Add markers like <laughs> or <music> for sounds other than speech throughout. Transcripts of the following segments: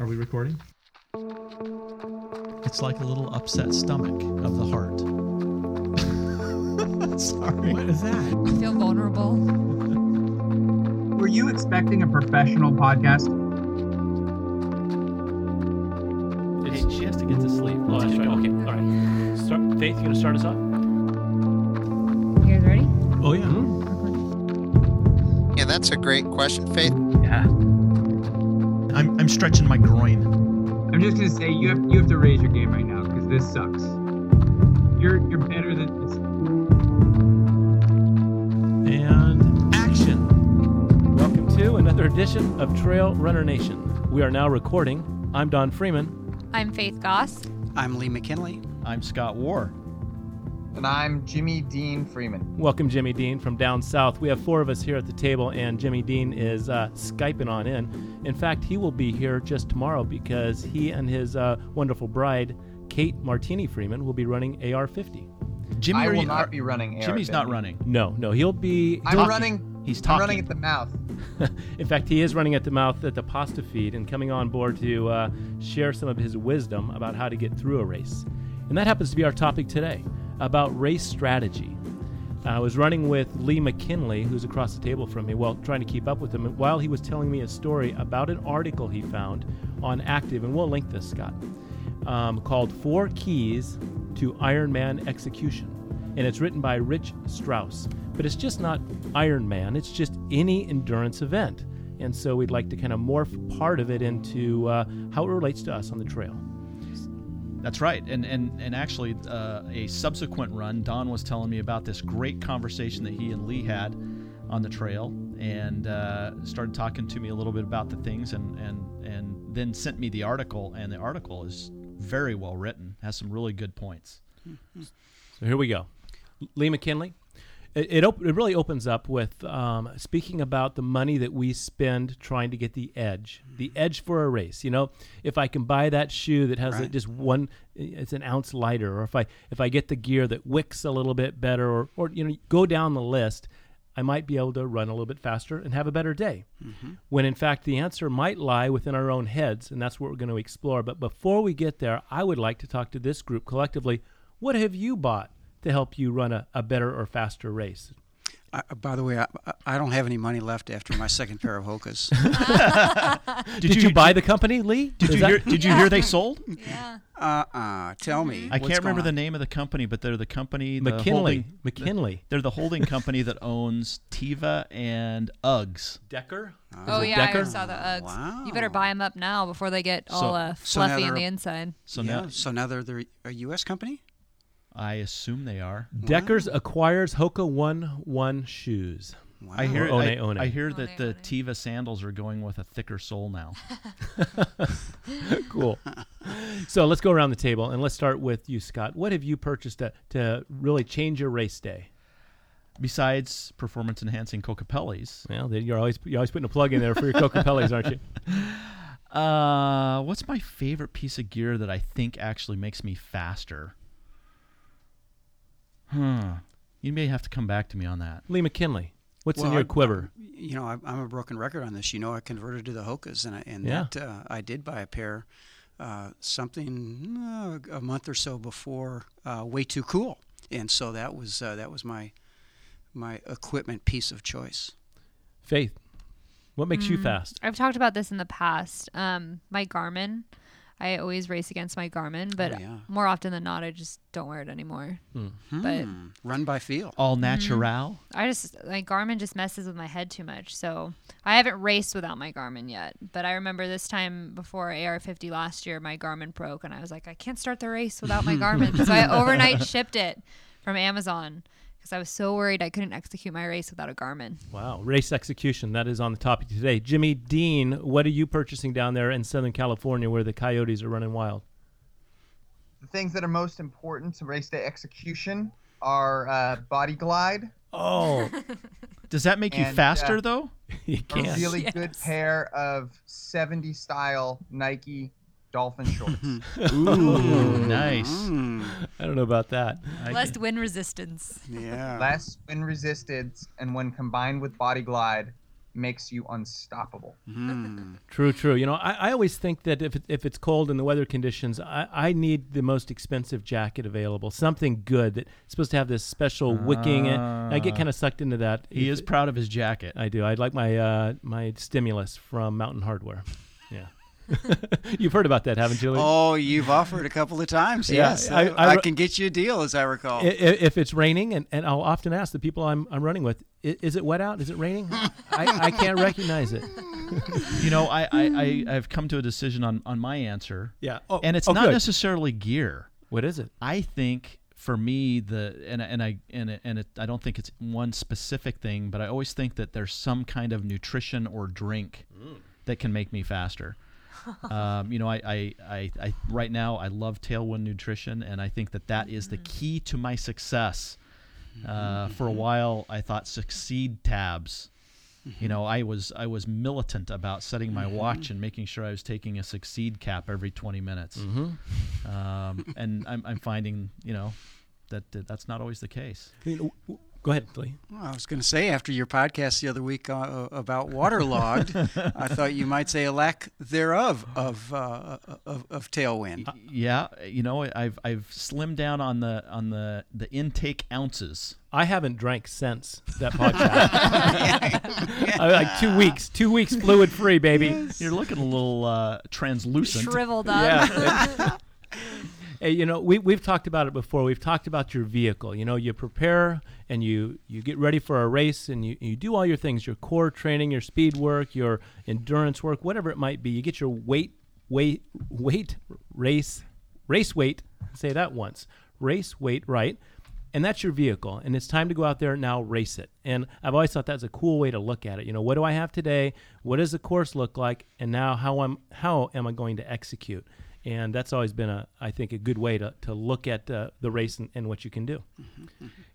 Are we recording? It's like a little upset stomach of the heart. <laughs> Sorry. What is that? I feel vulnerable. Were you expecting a professional podcast? Hey, she has to get to sleep. Oh, that's right. Okay. All right. Start, Faith, you gonna start us off? You guys ready? Oh yeah. Hmm. Yeah, that's a great question, Faith. Yeah. I'm, I'm stretching my groin. I'm just gonna say you have you have to raise your game right now because this sucks. You're you're better than this. And action. Welcome to another edition of Trail Runner Nation. We are now recording. I'm Don Freeman. I'm Faith Goss. I'm Lee McKinley. I'm Scott Warr. And I'm Jimmy Dean Freeman. Welcome, Jimmy Dean from down south. We have four of us here at the table, and Jimmy Dean is uh, Skyping on in. In fact, he will be here just tomorrow because he and his uh, wonderful bride, Kate Martini Freeman, will be running AR 50. Jimmy, I will you- not are- be running AR. Jimmy's not running. No, no, he'll be. I'm talking. running. He's talking. I'm talking. running at the mouth. <laughs> In fact, he is running at the mouth at the pasta feed and coming on board to uh, share some of his wisdom about how to get through a race. And that happens to be our topic today about race strategy. I was running with Lee McKinley, who's across the table from me, well, trying to keep up with him, while he was telling me a story about an article he found on Active, and we'll link this, Scott, um, called Four Keys to Ironman Execution. And it's written by Rich Strauss. But it's just not Ironman, it's just any endurance event. And so we'd like to kind of morph part of it into uh, how it relates to us on the trail. That's right. And and and actually, uh, a subsequent run, Don was telling me about this great conversation that he and Lee had on the trail, and uh, started talking to me a little bit about the things, and and and then sent me the article. And the article is very well written, has some really good points. So here we go. Lee McKinley. It, it, op- it really opens up with um, speaking about the money that we spend trying to get the edge, the edge for a race. You know, if I can buy that shoe that has a- Right. just one, it's an ounce lighter, or if I if I get the gear that wicks a little bit better, or or you know, go down the list, I might be able to run a little bit faster and have a better day. When in fact the answer might lie within our own heads, and that's what we're going to explore. But before we get there, I would like to talk to this group collectively. What have you bought to help you run a, a better or faster race? I, by the way, I, I don't have any money left after my second pair of Hokas. <laughs> Did, you, buy the company, Lee? Did Is you that- hear? Did you hear they sold? <laughs> Yeah. Uh-uh. Tell me. I can't remember going the name of the company, but they're the company. The McKinley. holding- McKinley. They're the holding company that owns Teva and Uggs. Decker? Oh it yeah, Decker? I saw the Uggs. Wow. You better buy them up now before they get So- all uh, so fluffy on they're the inside. So yeah. now So now they're, they're a U.S. company. I assume they are. Deckers acquires Hoka One One shoes. Wow. I hear. One I, one. I hear that One the one. Teva sandals are going with a thicker sole now. <laughs> cool. so let's go around the table and let's start with you, Scott. What have you purchased to, to really change your race day? Besides performance enhancing Cocapellis, Well, then you're always you're always putting a plug in there for your Coca Pellies, aren't you? <laughs> uh, what's my favorite piece of gear that I think actually makes me faster? Hmm. You may have to come back to me on that. Lee McKinley. What's in your I- quiver? You know, I, I'm a broken record on this. You know, I converted to the Hokas, and I, and Yeah. that uh, I did buy a pair, uh, something uh, a month or so before uh, Way Too Cool, and so that was uh, that was my my equipment piece of choice. Faith. What makes you fast? I've talked about this in the past. Um, my Garmin. I always race against my Garmin, but Oh, yeah. more often than not, I just don't wear it anymore. But Hmm. Run by feel. All natural. I just my Garmin just messes with my head too much. So I haven't raced without my Garmin yet. But I remember this time before AR50 last year, my Garmin broke, and I was like, I can't start the race without my <laughs> Garmin. so I overnight shipped it from Amazon because I was so worried I couldn't execute my race without a Garmin. Wow, race execution. That is on the topic today. Jimmy Dean, what are you purchasing down there in Southern California where the coyotes are running wild? The things that are most important to race day execution are uh, body glide, Oh, <laughs> Does that make you faster uh, though? <laughs> you a can't. really <laughs> good pair of 70 style Nike dolphin shorts. <laughs> Ooh, nice. Mm, I don't know about that. I- Less wind resistance. yeah. Less wind resistance, and when combined with body glide, makes you unstoppable. Mm. <laughs> True, true. You know, I, I always think that if, it, if it's cold and the weather conditions, I, I need the most expensive jacket available, something good that's supposed to have this special wicking. And I get kind of sucked into that. He If- is proud of his jacket. I do. I'd like my uh, my stimulus from Mountain Hardwear. Yeah. <laughs> You've heard about that, haven't you? Lee? Oh, you've offered a couple of times. Yeah, yes, I- I, I I can get you a deal, as I recall. I- i- If it's raining, and, and I'll often ask the people I'm, I'm running with, is it wet out? Is it raining? <laughs> I, I can't recognize it. You know, I, I, I I've come to a decision on on my answer, Yeah. Oh, and it's oh, not good. necessarily gear. What is it? I think for me the and and I and and it, I don't think it's one specific thing, but I always think that there's some kind of nutrition or drink mm. that can make me faster. Um, you know, I, I, I, I right now I love Tailwind Nutrition, and I think that that is the key to my success. Uh, for a while, I thought Succeed tabs. You know, I was I was militant about setting my watch and making sure I was taking a Succeed cap every 20 minutes um, and I'm, I'm finding you know that, that that's not always the case. I mean, w- w- Go ahead, Lee. Well, I was going to say after your podcast the other week uh, about waterlogged, I <laughs> thought you might say a lack thereof of uh, of, of tailwind. Yeah, you know I've I've slimmed down on the on the the intake ounces. I haven't drank since that podcast. <laughs> I, like two weeks, two weeks fluid free, baby. You're looking a little uh, translucent. Shriveled up. Yeah. <laughs> Hey, you know, we we've talked about it before. We've talked about your vehicle. You know, you prepare and you you get ready for a race and you, you do all your things, your core training, your speed work, your endurance work, whatever it might be. You get your weight weight weight race race weight, say that once. Race weight right. And that's your vehicle, and it's time to go out there and now race it. And I've always thought that's a cool way to look at it. You know, what do I have today? What does the course look like? And now how am how am I going to execute? And that's always been a I think a good way to, to look at uh, the race and, and what you can do.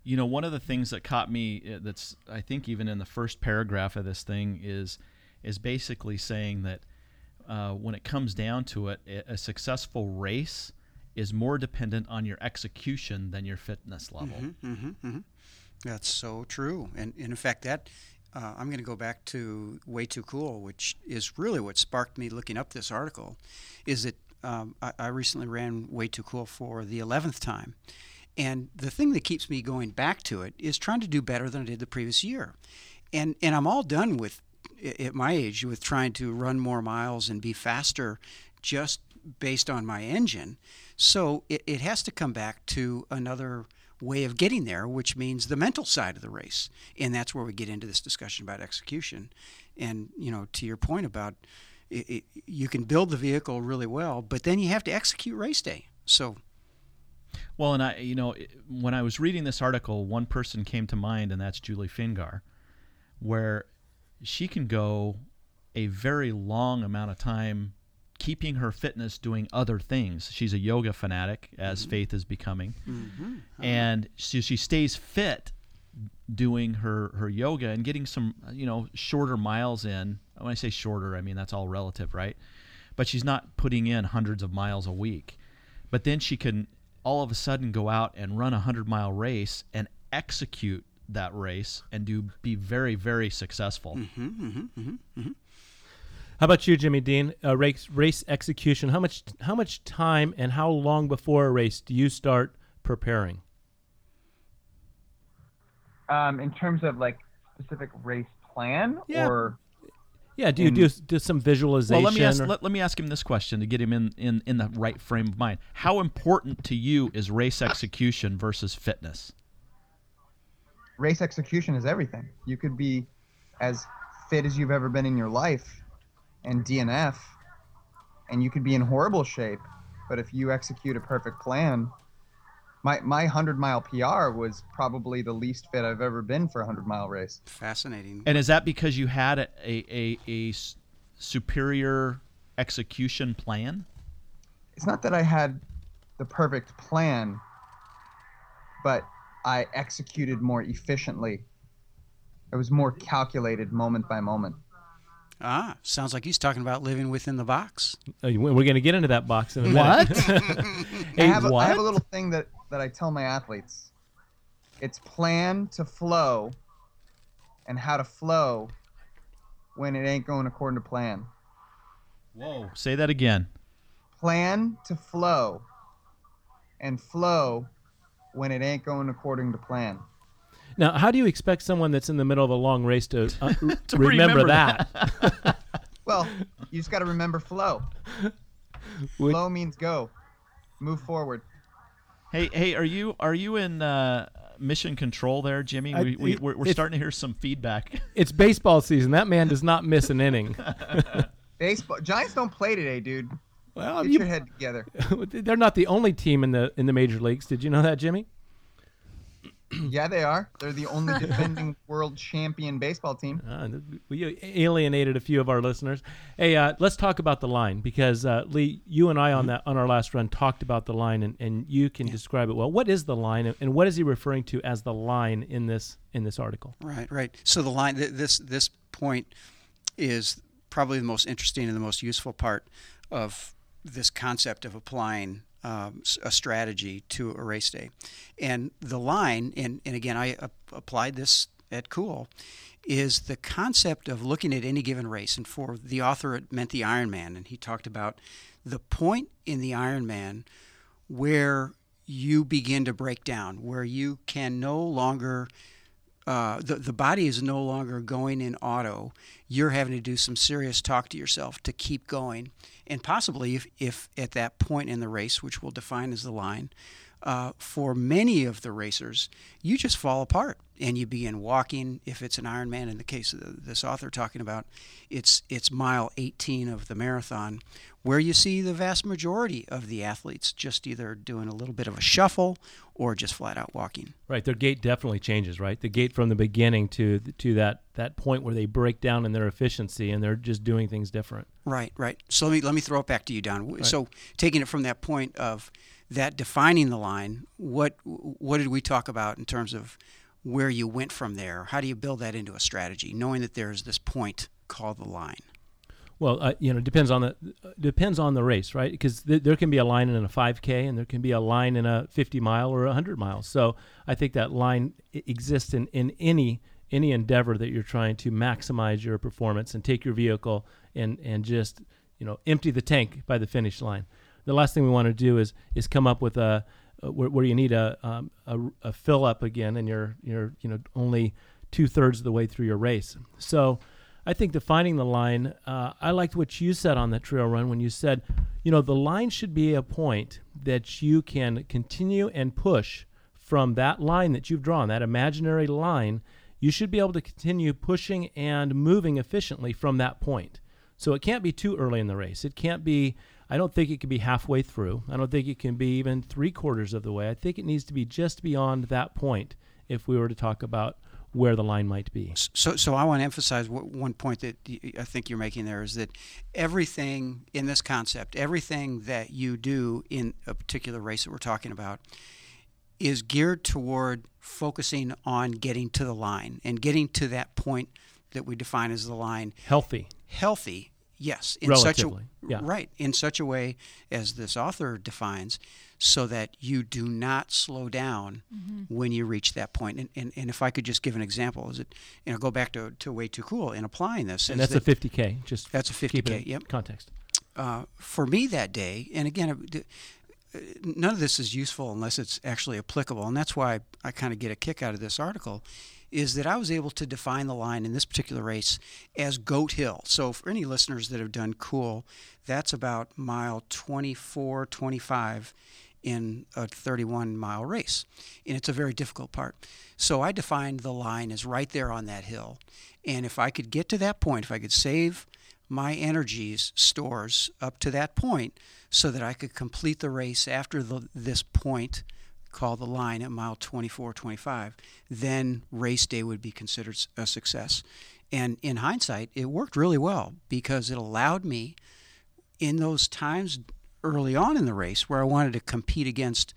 You know, one of the things that caught me uh, that's I think even in the first paragraph of this thing is is basically saying that uh, when it comes down to it, a a successful race is more dependent on your execution than your fitness level. Mm-hmm, That's so true. And, and in fact, that uh, I'm going to go back to Way Too Cool, which is really what sparked me looking up this article. Is that um, I, I recently ran Way Too Cool for the 11th time. And the thing that keeps me going back to it is trying to do better than I did the previous year. And, and I'm all done with, at my age, with trying to run more miles and be faster just based on my engine. So it, it has to come back to another way of getting there, which means the mental side of the race. And that's where we get into this discussion about execution. And, you know, to your point about it, it, you can build the vehicle really well, but then you have to execute race day. So, Well, and I, you know, when I was reading this article, one person came to mind, and that's Julie Fingar, where she can go a very long amount of time keeping her fitness doing other things. She's a yoga fanatic, as mm-hmm. Faith is becoming, mm-hmm. uh-huh. and so she stays fit doing her her yoga and getting some you know shorter miles in. When I say shorter, I mean that's all relative, right? But she's not putting in hundreds of miles a week. But then she can all of a sudden go out and run a hundred mile race and execute that race and do be very very successful. How about you, Jimmy Dean? Uh, race race execution. How much how much time and how long before a race do you start preparing? Um, in terms of like specific race plan Yeah. or Yeah, do you do, do some visualization? Well, let me ask or- let, let me ask him this question to get him in, in in the right frame of mind. How important to you is race execution versus fitness? race execution is everything. You could be as fit as you've ever been in your life and DNF, and you could be in horrible shape. But if you execute a perfect plan, my my hundred mile PR was probably the least fit I've ever been for a hundred mile race. fascinating. And is that because you had a a, a superior execution plan? It's not that I had the perfect plan, but I executed more efficiently. It was more calculated moment by moment. Ah, sounds like he's talking about living within the box. Uh, we're going to get into that box in a minute. What? <laughs> I hey, have, a, I have a little thing that, that I tell my athletes. It's plan to flow and how to flow when it ain't going according to plan. Whoa. Say that again. Plan to flow and flow when it ain't going according to plan. Now, how do you expect someone that's in the middle of a long race to, uh, <laughs> To remember, remember that? <laughs> Well, you just got to remember flow. Would- Flow means go. Move forward. Hey, hey, are you are you in uh, mission control there, Jimmy? I- we, we, we're we're starting to hear some feedback. <laughs> it's baseball season. That man does not miss an inning. <laughs> Baseball. Giants don't play today, dude. Well, Get you, your head together. <laughs> they're not the only team in the in the major leagues. Did you know that, Jimmy? <clears throat> Yeah, they are. They're the only <laughs> defending world champion baseball team. Uh, we alienated a few of our listeners. Hey, uh, let's talk about the line because uh, Lee, you and I on that on our last run talked about the line, and, and you can describe it well. What is the line, and- and what is he referring to as the line in this in this article? Right, right. So the line, th- this this point is probably the most interesting and the most useful part of this concept of applying um, a strategy to a race day. And the line, and, and again, I uh, applied this at Cool, is the concept of looking at any given race. And for the author, it meant the Ironman. And he talked about the point in the Ironman where you begin to break down, where you can no longer uh, the, the body is no longer going in auto. You're having to do some serious talk to yourself to keep going. And possibly, if, if at that point in the race, which we'll define as the line, uh, for many of the racers, you just fall apart and you begin walking. If it's an Ironman, in the case of this author talking about, it's it's mile 18 of the marathon, where you see the vast majority of the athletes just either doing a little bit of a shuffle or just flat out walking. Right, their gait definitely changes. Right, the gait from the beginning to to that that point where they break down in their efficiency and they're just doing things different. Right, right. So let me let me throw it back to you, Don. So taking it from that point of that defining the line, what what did we talk about in terms of where you went from there? How do you build that into a strategy, knowing that there's this point called the line? Well, uh, you know, depends on the depends on the race, right? Because th- there can be a line in a 5K, and there can be a line in a 50 mile or a 100 miles. So I think that line exists in, in any any endeavor that you're trying to maximize your performance and take your vehicle and and just you know empty the tank by the finish line. The last thing we want to do is is come up with a uh, where, where you need a, um, a a fill up again, and you're you're you know only two thirds of the way through your race. So. I think defining the line, uh, I liked what you said on that trail run when you said, you know, the line should be a point that you can continue and push from that line that you've drawn, that imaginary line. You should be able to continue pushing and moving efficiently from that point. So it can't be too early in the race. It can't be, I don't think it can be halfway through. I don't think it can be even three quarters of the way. I think it needs to be just beyond that point if we were to talk about where the line might be. So, so I want to emphasize one point that I think you're making there is that everything in this concept, everything that you do in a particular race that we're talking about, is geared toward focusing on getting to the line and getting to that point that we define as the line Healthy. healthy yes in such a Relatively, yeah. right in such a way as this author defines so that you do not slow down when you reach that point and, and, and if i could just give an example is it you know go back to, to way too cool in applying this And that's that, a 50K. Just That's a 50K, in yep. Context. uh, for me that day, and again, uh, none of this is useful unless it's actually applicable, and that's why I kind of get a kick out of this article, is that I was able to define the line in this particular race as Goat Hill. So for any listeners that have done cool, that's about mile 24, 25 in a 31 mile race, and it's a very difficult part. So I defined the line as right there on that hill, and if I could get to that point, if I could save my energies stores up to that point so that I could complete the race after the, this point called the line at mile 24 25 then race day would be considered a success and in hindsight it worked really well because it allowed me in those times early on in the race where I wanted to compete against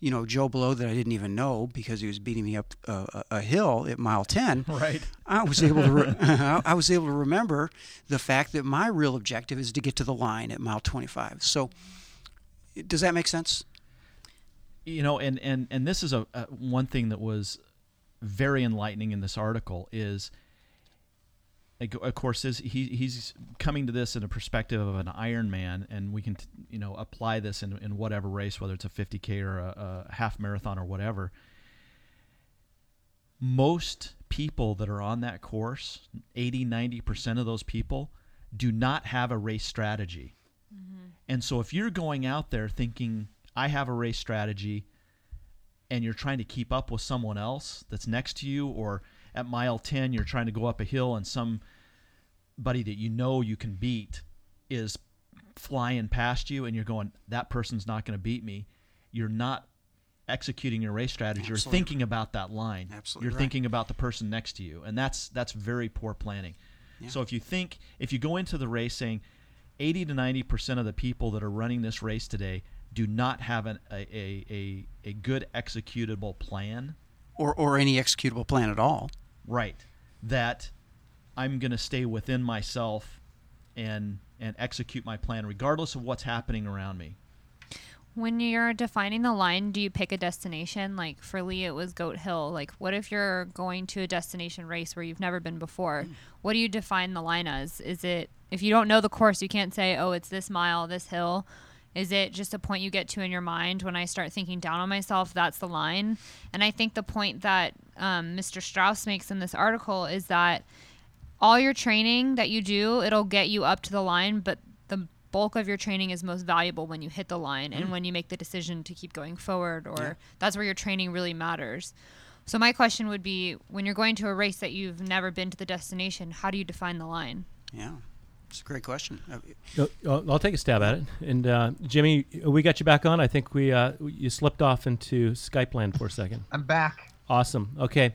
you know Joe Blow that I didn't even know because he was beating me up a, a a hill at mile 10 <laughs> Right. I was able to re- <laughs> I was able to remember the fact that my real objective is to get to the line at mile 25. So does that make sense? you know and and and this is a, a one thing that was very enlightening in this article is of course, is he he's coming to this in a perspective of an Ironman, and we can you know apply this in in whatever race, whether it's a 50k or a, a half marathon or whatever. Most people that are on that course, 80, 90% of those people do not have a race strategy. Mm-hmm. And so if you're going out there thinking, I have a race strategy, and you're trying to keep up with someone else that's next to you, or at mile 10, you're trying to go up a hill and somebody that you know you can beat is flying past you, and you're going, that person's not going to beat me, you're not executing your race strategy. You're thinking about that line. Absolutely You're right. thinking about the person next to you, and that's that's very poor planning. So if you think if you go into the race saying 80 to 90 percent of the people that are running this race today do not have an, a, a, a, a good executable plan, or or any executable plan at all. Right? That I'm going to stay within myself and and execute my plan regardless of what's happening around me. When you're defining the line, do you pick a destination? Like for Lee, it was Goat Hill. Like, what if you're going to a destination race where you've never been before? What do you define the line as? Is it, if you don't know the course, you can't say, oh, it's this mile, this hill. Is it just a point you get to in your mind when I start thinking down on myself? That's the line. And I think the point that um, Mr. Strauss makes in this article is that all your training that you do, it'll get you up to the line, but the bulk of your training is most valuable when you hit the line and when you make the decision to keep going forward or that's where your training really matters. So my question would be when you're going to a race that you've never been to the destination, how do you define the line? Yeah, it's a great question. Uh, I'll, I'll take a stab at it. And uh, Jimmy, we got you back on. I think we uh, you slipped off into Skype land for a second. I'm back. Awesome. Okay.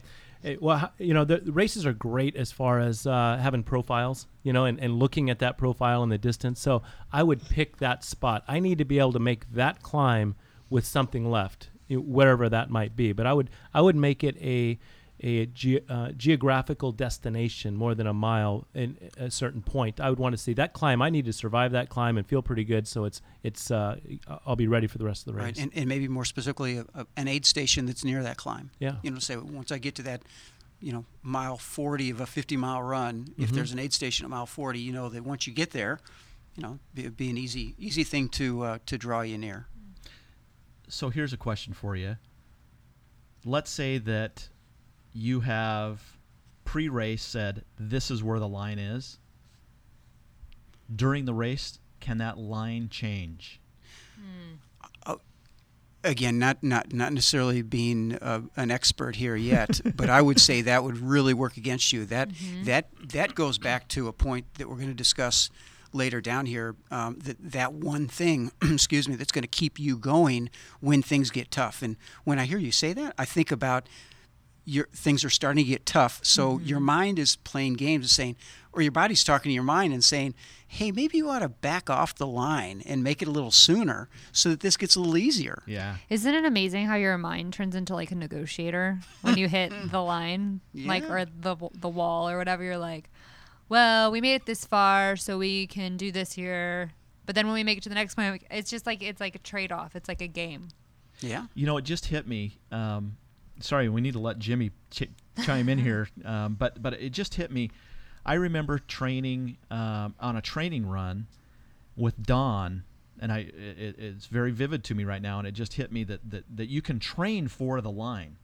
Well, you know, the, the races are great as far as uh, having profiles, you know, and, and looking at that profile in the distance. So I would pick that spot. I need to be able to make that climb with something left, you know, wherever that might be. But I would I would make it a a ge- uh, geographical destination more than a mile in a certain point. I would want to see that climb. I need to survive that climb and feel pretty good, so it's it's uh, I'll be ready for the rest of the race. right, and, and maybe more specifically, a, a, an aid station that's near that climb. Yeah. You know, say once I get to that, you know, mile 40 of a 50 mile run, Mm-hmm. if there's an aid station at mile 40, you know that once you get there, you know, it'd be an easy easy thing to uh, to draw you near. So here's a question for you. Let's say that you have pre-race said this is where the line is. During the race, can that line change? again, not not not necessarily being uh, an expert here yet, <laughs> but I would say that would really work against you. That that that goes back to a point that we're going to discuss later down here. Um, that that one thing, <clears throat> excuse me, that's going to keep you going when things get tough. And when I hear you say that, I think about your things are starting to get tough. So your mind is playing games and saying, or your body's talking to your mind and saying, "Hey, maybe you ought to back off the line and make it a little sooner so that this gets a little easier." Yeah. Isn't it amazing how your mind turns into like a negotiator when you hit <laughs> the line, like or the the wall or whatever? You're like, well, we made it this far, so we can do this here. But then when we make it to the next point, it's just like it's like a trade off. It's like a game. Yeah. You know, it just hit me. Um, sorry, we need to let Jimmy ch- chime in here, <laughs> um, but but it just hit me. I remember training um, on a training run with Don, and I it, it's very vivid to me right now, and it just hit me that that, that you can train for the line.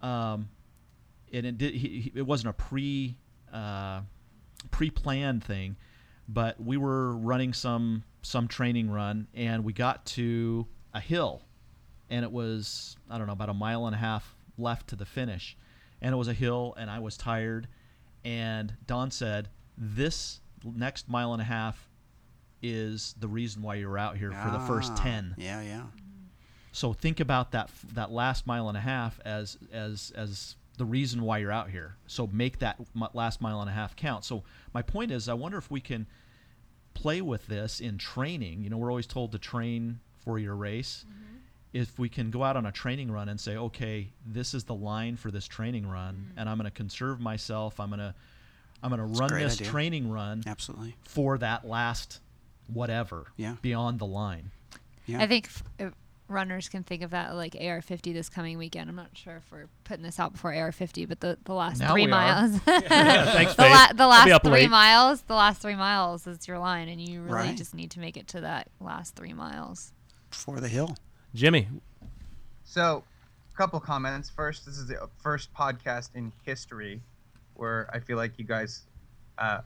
Um, and it did. He, he, it wasn't a pre uh, pre-planned thing, but we were running some some training run, and we got to a hill, and it was I don't know about a mile and a half left to the finish, and it was a hill, and I was tired, and Don said, "This next mile and a half is the reason why you're out here for the first Ah, ten." Yeah, yeah. So think about that that last mile and a half as as as the reason why you're out here. So make that last mile and a half count. So my point is, I wonder if we can play with this in training. You know, we're always told to train for your race. If we can go out on a training run and say, okay, this is the line for this training run, and I'm going to conserve myself. I'm going to I'm going to run this idea. training run Absolutely. for that last whatever Yeah. beyond the line. Yeah. I think f- uh, runners can think of that like AR50 this coming weekend. I'm not sure if we're putting this out before AR50, but the, the last Now three we are. miles, <laughs> <laughs> thanks, the, Faith. la- the last three late. miles, the last three miles is your line, and you really Right. just need to make it to that last three miles. For the hill. Jimmy, So, a couple comments. First, this is the first podcast in history where I feel like you guys uh,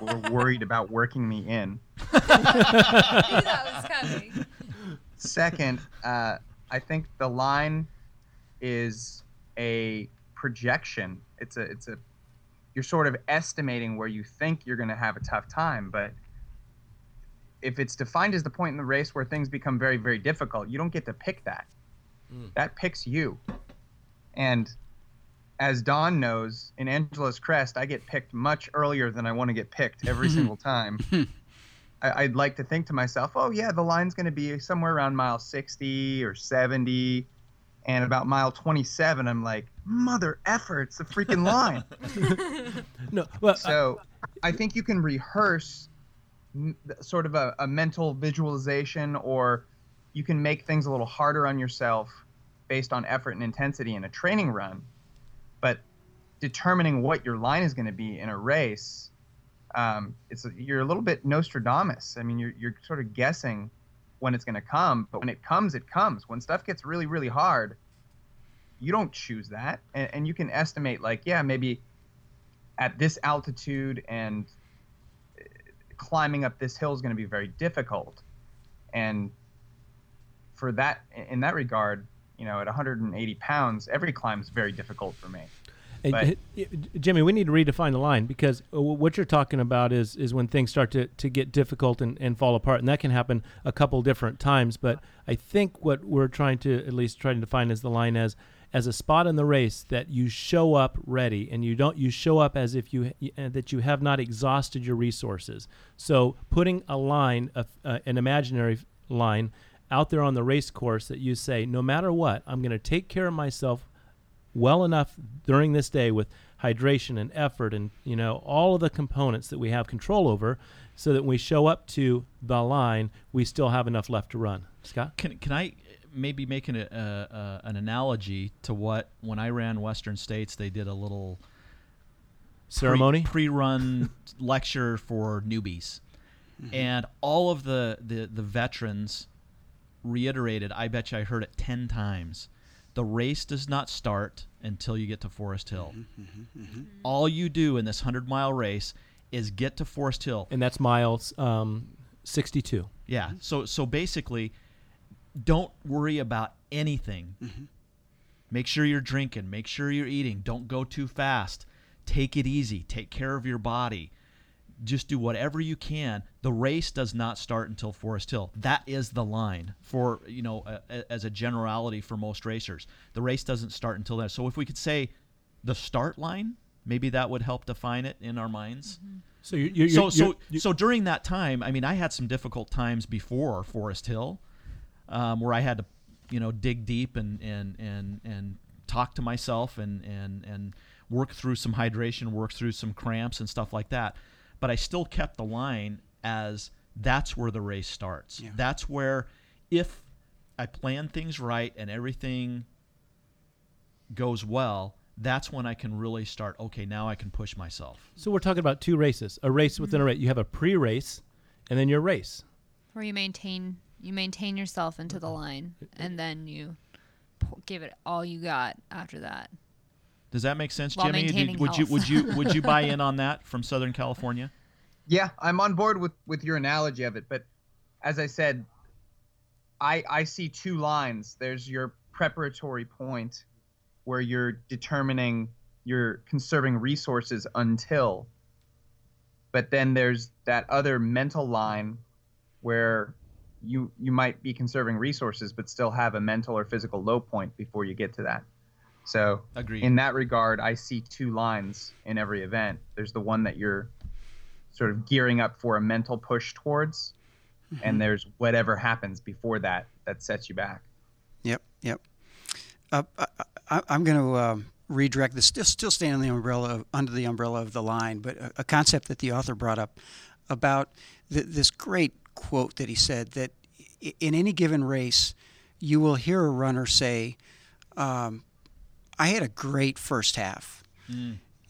were worried about working me in. <laughs> that was coming. Second, uh, I think the line is a projection. It's a it's a you're sort of estimating where you think you're going to have a tough time, but if it's defined as the point in the race where things become very very difficult, you don't get to pick that. Hmm. That picks you. And as Don knows, in Angeles Crest, I get picked much earlier than I want to get picked every <laughs> single time. <laughs> I, I'd like to think to myself, oh yeah, the line's going to be somewhere around mile 60 or 70, and about mile 27, I'm like, mother effer, it's the freaking line. <laughs> no, well, so I think you can rehearse m- sort of a, a mental visualization, or you can make things a little harder on yourself based on effort and intensity in a training run. But determining what your line is going to be in a race, um, it's you're a little bit Nostradamus. I mean, you're you're sort of guessing when it's going to come, but when it comes, it comes. When stuff gets really really hard, you don't choose that, and, and you can estimate like, yeah, maybe at this altitude and climbing up this hill is going to be very difficult, and for that in that regard, you know, at 180 pounds, every climb is very difficult for me. But- Jimmy, we need to redefine the line because what you're talking about is is when things start to, to get difficult and, and fall apart, and that can happen a couple different times. But I think what we're trying to at least try to define is the line as as a spot in the race that you show up ready and you don't you show up as if you uh, that you have not exhausted your resources. So putting a line, of, uh, an imaginary line, out there on the race course that you say, no matter what, I'm going to take care of myself well enough during this day with hydration and effort and you know all of the components that we have control over so that when we show up to the line we still have enough left to run scott Can, can I maybe making an, uh, uh, an analogy to what when I ran Western States they did a little ceremony pre, run <laughs> lecture for newbies, and all of the, the the veterans reiterated. I bet you I heard it ten times. The race does not start until you get to Forest Hill. All you do in this hundred mile race is get to Forest Hill. and that's miles um, 62 Yeah. So so basically, don't worry about anything. Mm-hmm. Make sure you're drinking. Make sure you're eating. Don't go too fast. Take it easy. Take care of your body. Just do whatever you can. The race does not start until Forest Hill. That is the line for you know a, a- as a generality for most racers. The race doesn't start until then. So if we could say the start line, maybe that would help define it in our minds mm-hmm. so you're, you're, so you're- so you're- so during that time, I mean, I had some difficult times before Forest Hill, um, where I had to, you know, dig deep and and and and talk to myself and and and work through some hydration, work through some cramps and stuff like that. But I still kept the line as that's where the race starts. Yeah. That's where, if I plan things right and everything goes well, that's when I can really start. Okay, now I can push myself. so we're talking about two races a race within a race you have a pre-race and then your race Where you maintain you maintain yourself into the uh-huh. line, and then you p- give it all you got after that. Does that make sense, While Jimmy? Did- maintaining would you would you <laughs> would you buy in on that from Southern California? Yeah, I'm on board with with your analogy of it, but as I said, I I see two lines. There's your preparatory point where you're determining you're conserving resources until but then there's that other mental line where you you might be conserving resources but still have a mental or physical low point before you get to that. So Agreed. in that regard, I see two lines in every event. There's the one that you're sort of gearing up for a mental push towards, and there's whatever happens before that that sets you back. Yep, yep. Uh, I, I, I'm going to um, redirect this. Still, still staying on the umbrella of, under the umbrella of the line, but a, a concept that the author brought up about th- this great quote that he said that in any given race, you will hear a runner say, um, "I had a great first half."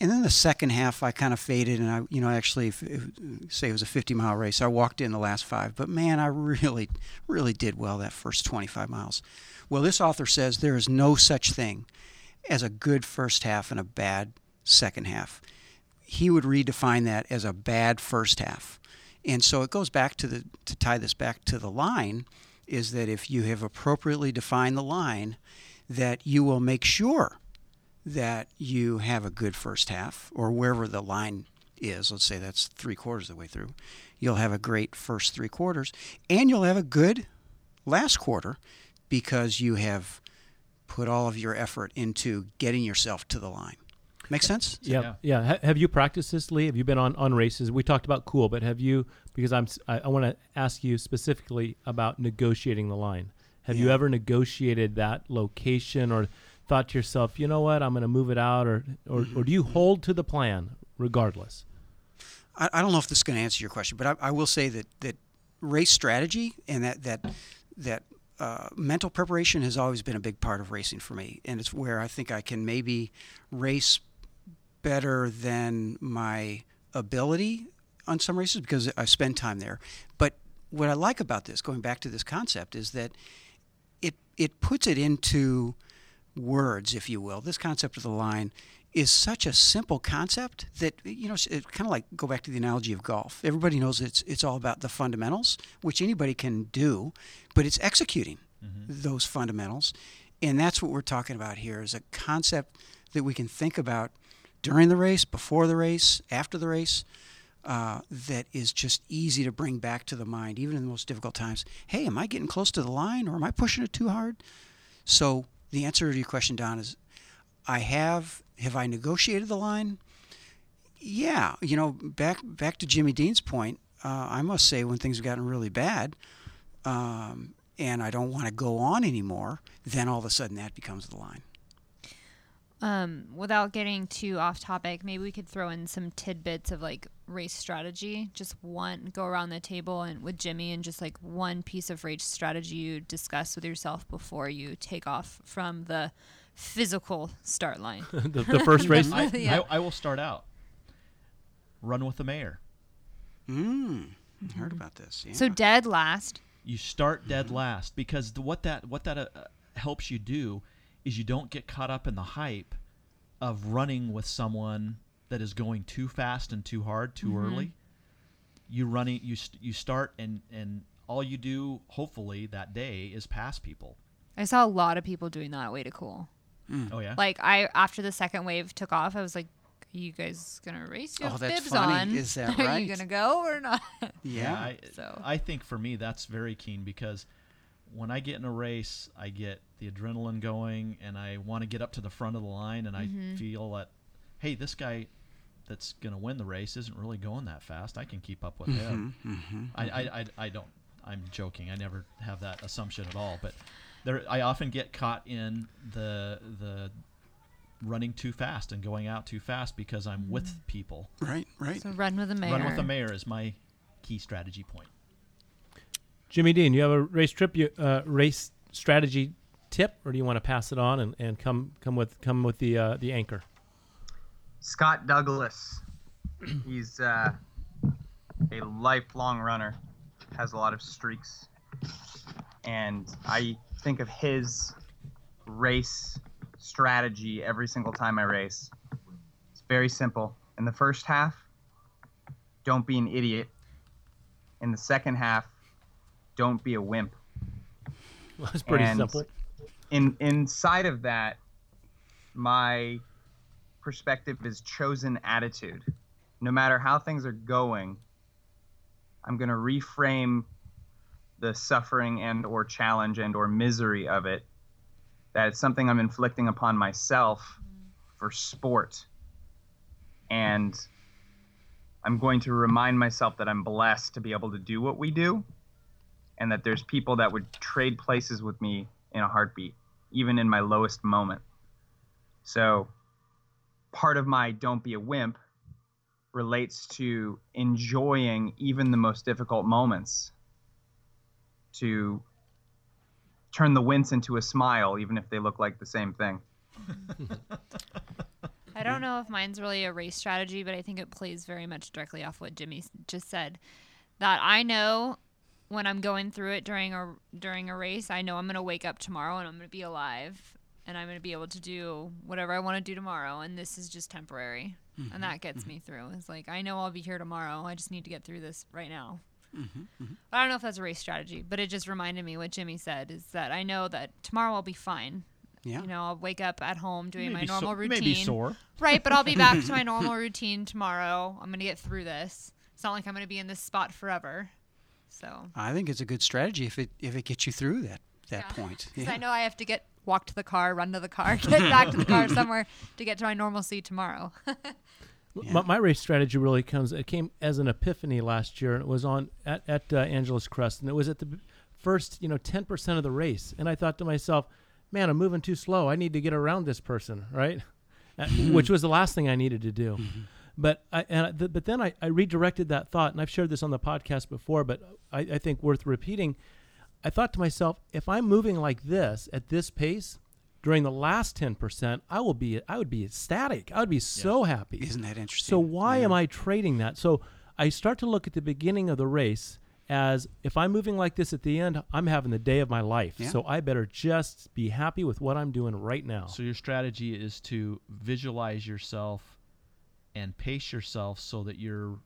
And then the second half, I kind of faded, and I, you know, actually, if, if, say it was a 50 mile race, I walked in the last five. But man, I really, really did well that first 25 miles. Well, this author says there is no such thing as a good first half and a bad second half. He would redefine that as a bad first half. And so it goes back to the to tie this back to the line is that if you have appropriately defined the line, that you will make sure that you have a good first half or wherever the line is. Let's say that's three quarters of the way through. You'll have a great first three quarters, and you'll have a good last quarter because you have put all of your effort into getting yourself to the line. Make sense? Yeah, yeah. Ha- have you practiced this, Lee? Have you been on, on races? We talked about cool, but have you? Because I'm, s- I, I want to ask you specifically about negotiating the line. Have you ever negotiated that location, or thought to yourself, you know what, I'm going to move it out, or, or, or do you hold to the plan regardless? I, I don't know if this is going to answer your question, but I, I will say that, that race strategy and that that that uh, mental preparation has always been a big part of racing for me, and it's where I think I can maybe race better than my ability on some races because I spend time there. But what I like about this, going back to this concept, is that it it puts it into words, if you will. This concept of the line is such a simple concept that you know it kind of like go back to the analogy of golf. Everybody knows it's it's all about the fundamentals, which anybody can do, but it's executing mm-hmm. those fundamentals, and that's what we're talking about here is a concept that we can think about during the race, before the race, after the race. Uh, that is just easy to bring back to the mind, even in the most difficult times. Hey, am I getting close to the line, or am I pushing it too hard? So the answer to your question, Don, is I have. Have I negotiated the line? Yeah, you know, back back to Jimmy Dean's point, uh, I must say when things have gotten really bad, um, and I don't want to go on anymore, then all of a sudden that becomes the line. Um, without getting too off topic, maybe we could throw in some tidbits of like race strategy. Just one, go around the table and with Jimmy, and just like one piece of race strategy you discuss with yourself before you take off from the physical start line. <laughs> the, the first <laughs> race. I, <laughs> Yeah. I, I will start out. Run with the mayor. Mm, heard about this. Yeah. So dead last. You start dead last because the, what that what that uh, uh, helps you do is you don't get caught up in the hype of running with someone that is going too fast and too hard too mm-hmm. early. You running you st- you start and and all you do hopefully that day is pass people. I saw a lot of people doing that Way Too Cool. Mm. Oh yeah. Like I, after the second wave took off, I was like, "Are you guys gonna race? your Oh, bibs funny. on. Is that <laughs> Are right? you gonna go or not?" yeah. I, So- I think for me that's very keen because when I get in a race, I get the adrenaline going and I want to get up to the front of the line and I mm-hmm. feel that, hey, this guy that's going to win the race isn't really going that fast. I can keep up with him. Mm-hmm, mm-hmm, I, I, I, I don't. I'm joking. I never have that assumption at all. But there, I often get caught in the the running too fast and going out too fast because I'm with people. Right. Right. So run with the mayor. Run with the mayor is my key strategy point. Jimmy Dean, you have a race trip, you, uh, race strategy tip, or do you want to pass it on and, and come come with come with the uh, the anchor? Scott Douglas. <clears throat> He's uh, a lifelong runner, has a lot of streaks, and I think of his race strategy every single time I race. It's very simple. In the first half, don't be an idiot. In the second half, don't be a wimp. Well, <laughs> That's pretty And- simple. in inside of that my perspective is chosen attitude no matter how things are going i'm going to reframe the suffering and or challenge and or misery of it that it's something i'm inflicting upon myself for sport and i'm going to remind myself that i'm blessed to be able to do what we do and that there's people that would trade places with me in a heartbeat, even in my lowest moment. So, part of my don't be a wimp relates to enjoying even the most difficult moments, to turn the wince into a smile, even if they look like the same thing. I don't know if mine's really a race strategy, but I think it plays very much directly off what Jimmy just said. That I know when I'm going through it during a during a race, I know I'm gonna wake up tomorrow and I'm gonna be alive and I'm gonna be able to do whatever I want to do tomorrow, and this is just temporary, and mm-hmm. that mm-hmm. gets me through. It's like I know I'll be here tomorrow. I just need to get through this right now. Mm-hmm. I don't know if that's a race strategy, but it just reminded me what Jimmy said is that I know that tomorrow I'll be fine. Yeah. You know, I'll wake up at home doing my Maybe so- normal routine. Maybe sore. Right, but I'll be back to my <laughs> normal routine tomorrow. I'm going to get through this. It's not like I'm going to be in this spot forever. So, I think it's a good strategy if it if it gets you through that that Yeah. point. because Yeah. I know I have to get walk to the car, run to the car, <laughs> get back to the car <laughs> somewhere to get to my normalcy tomorrow. <laughs> My, my race strategy really comes. It came as an epiphany last year, and it was on at, at uh, Angeles Crest, and it was at the first, you know, ten percent of the race. And I thought to myself, "Man, I'm moving too slow. I need to get around this person, right?" Uh, Which was the last thing I needed to do. But I, and I, th- but then I, I redirected that thought, and I've shared this on the podcast before, but I, I think worth repeating. I thought to myself, if I'm moving like this at this pace during the last ten percent, I will be I would be ecstatic. I would be so happy. Isn't that interesting? So why Yeah. am I trading that? So I start to look at the beginning of the race as if I'm moving like this at the end, I'm having the day of my life. Yeah. So I better just be happy with what I'm doing right now. So your strategy is to visualize yourself and pace yourself so that you're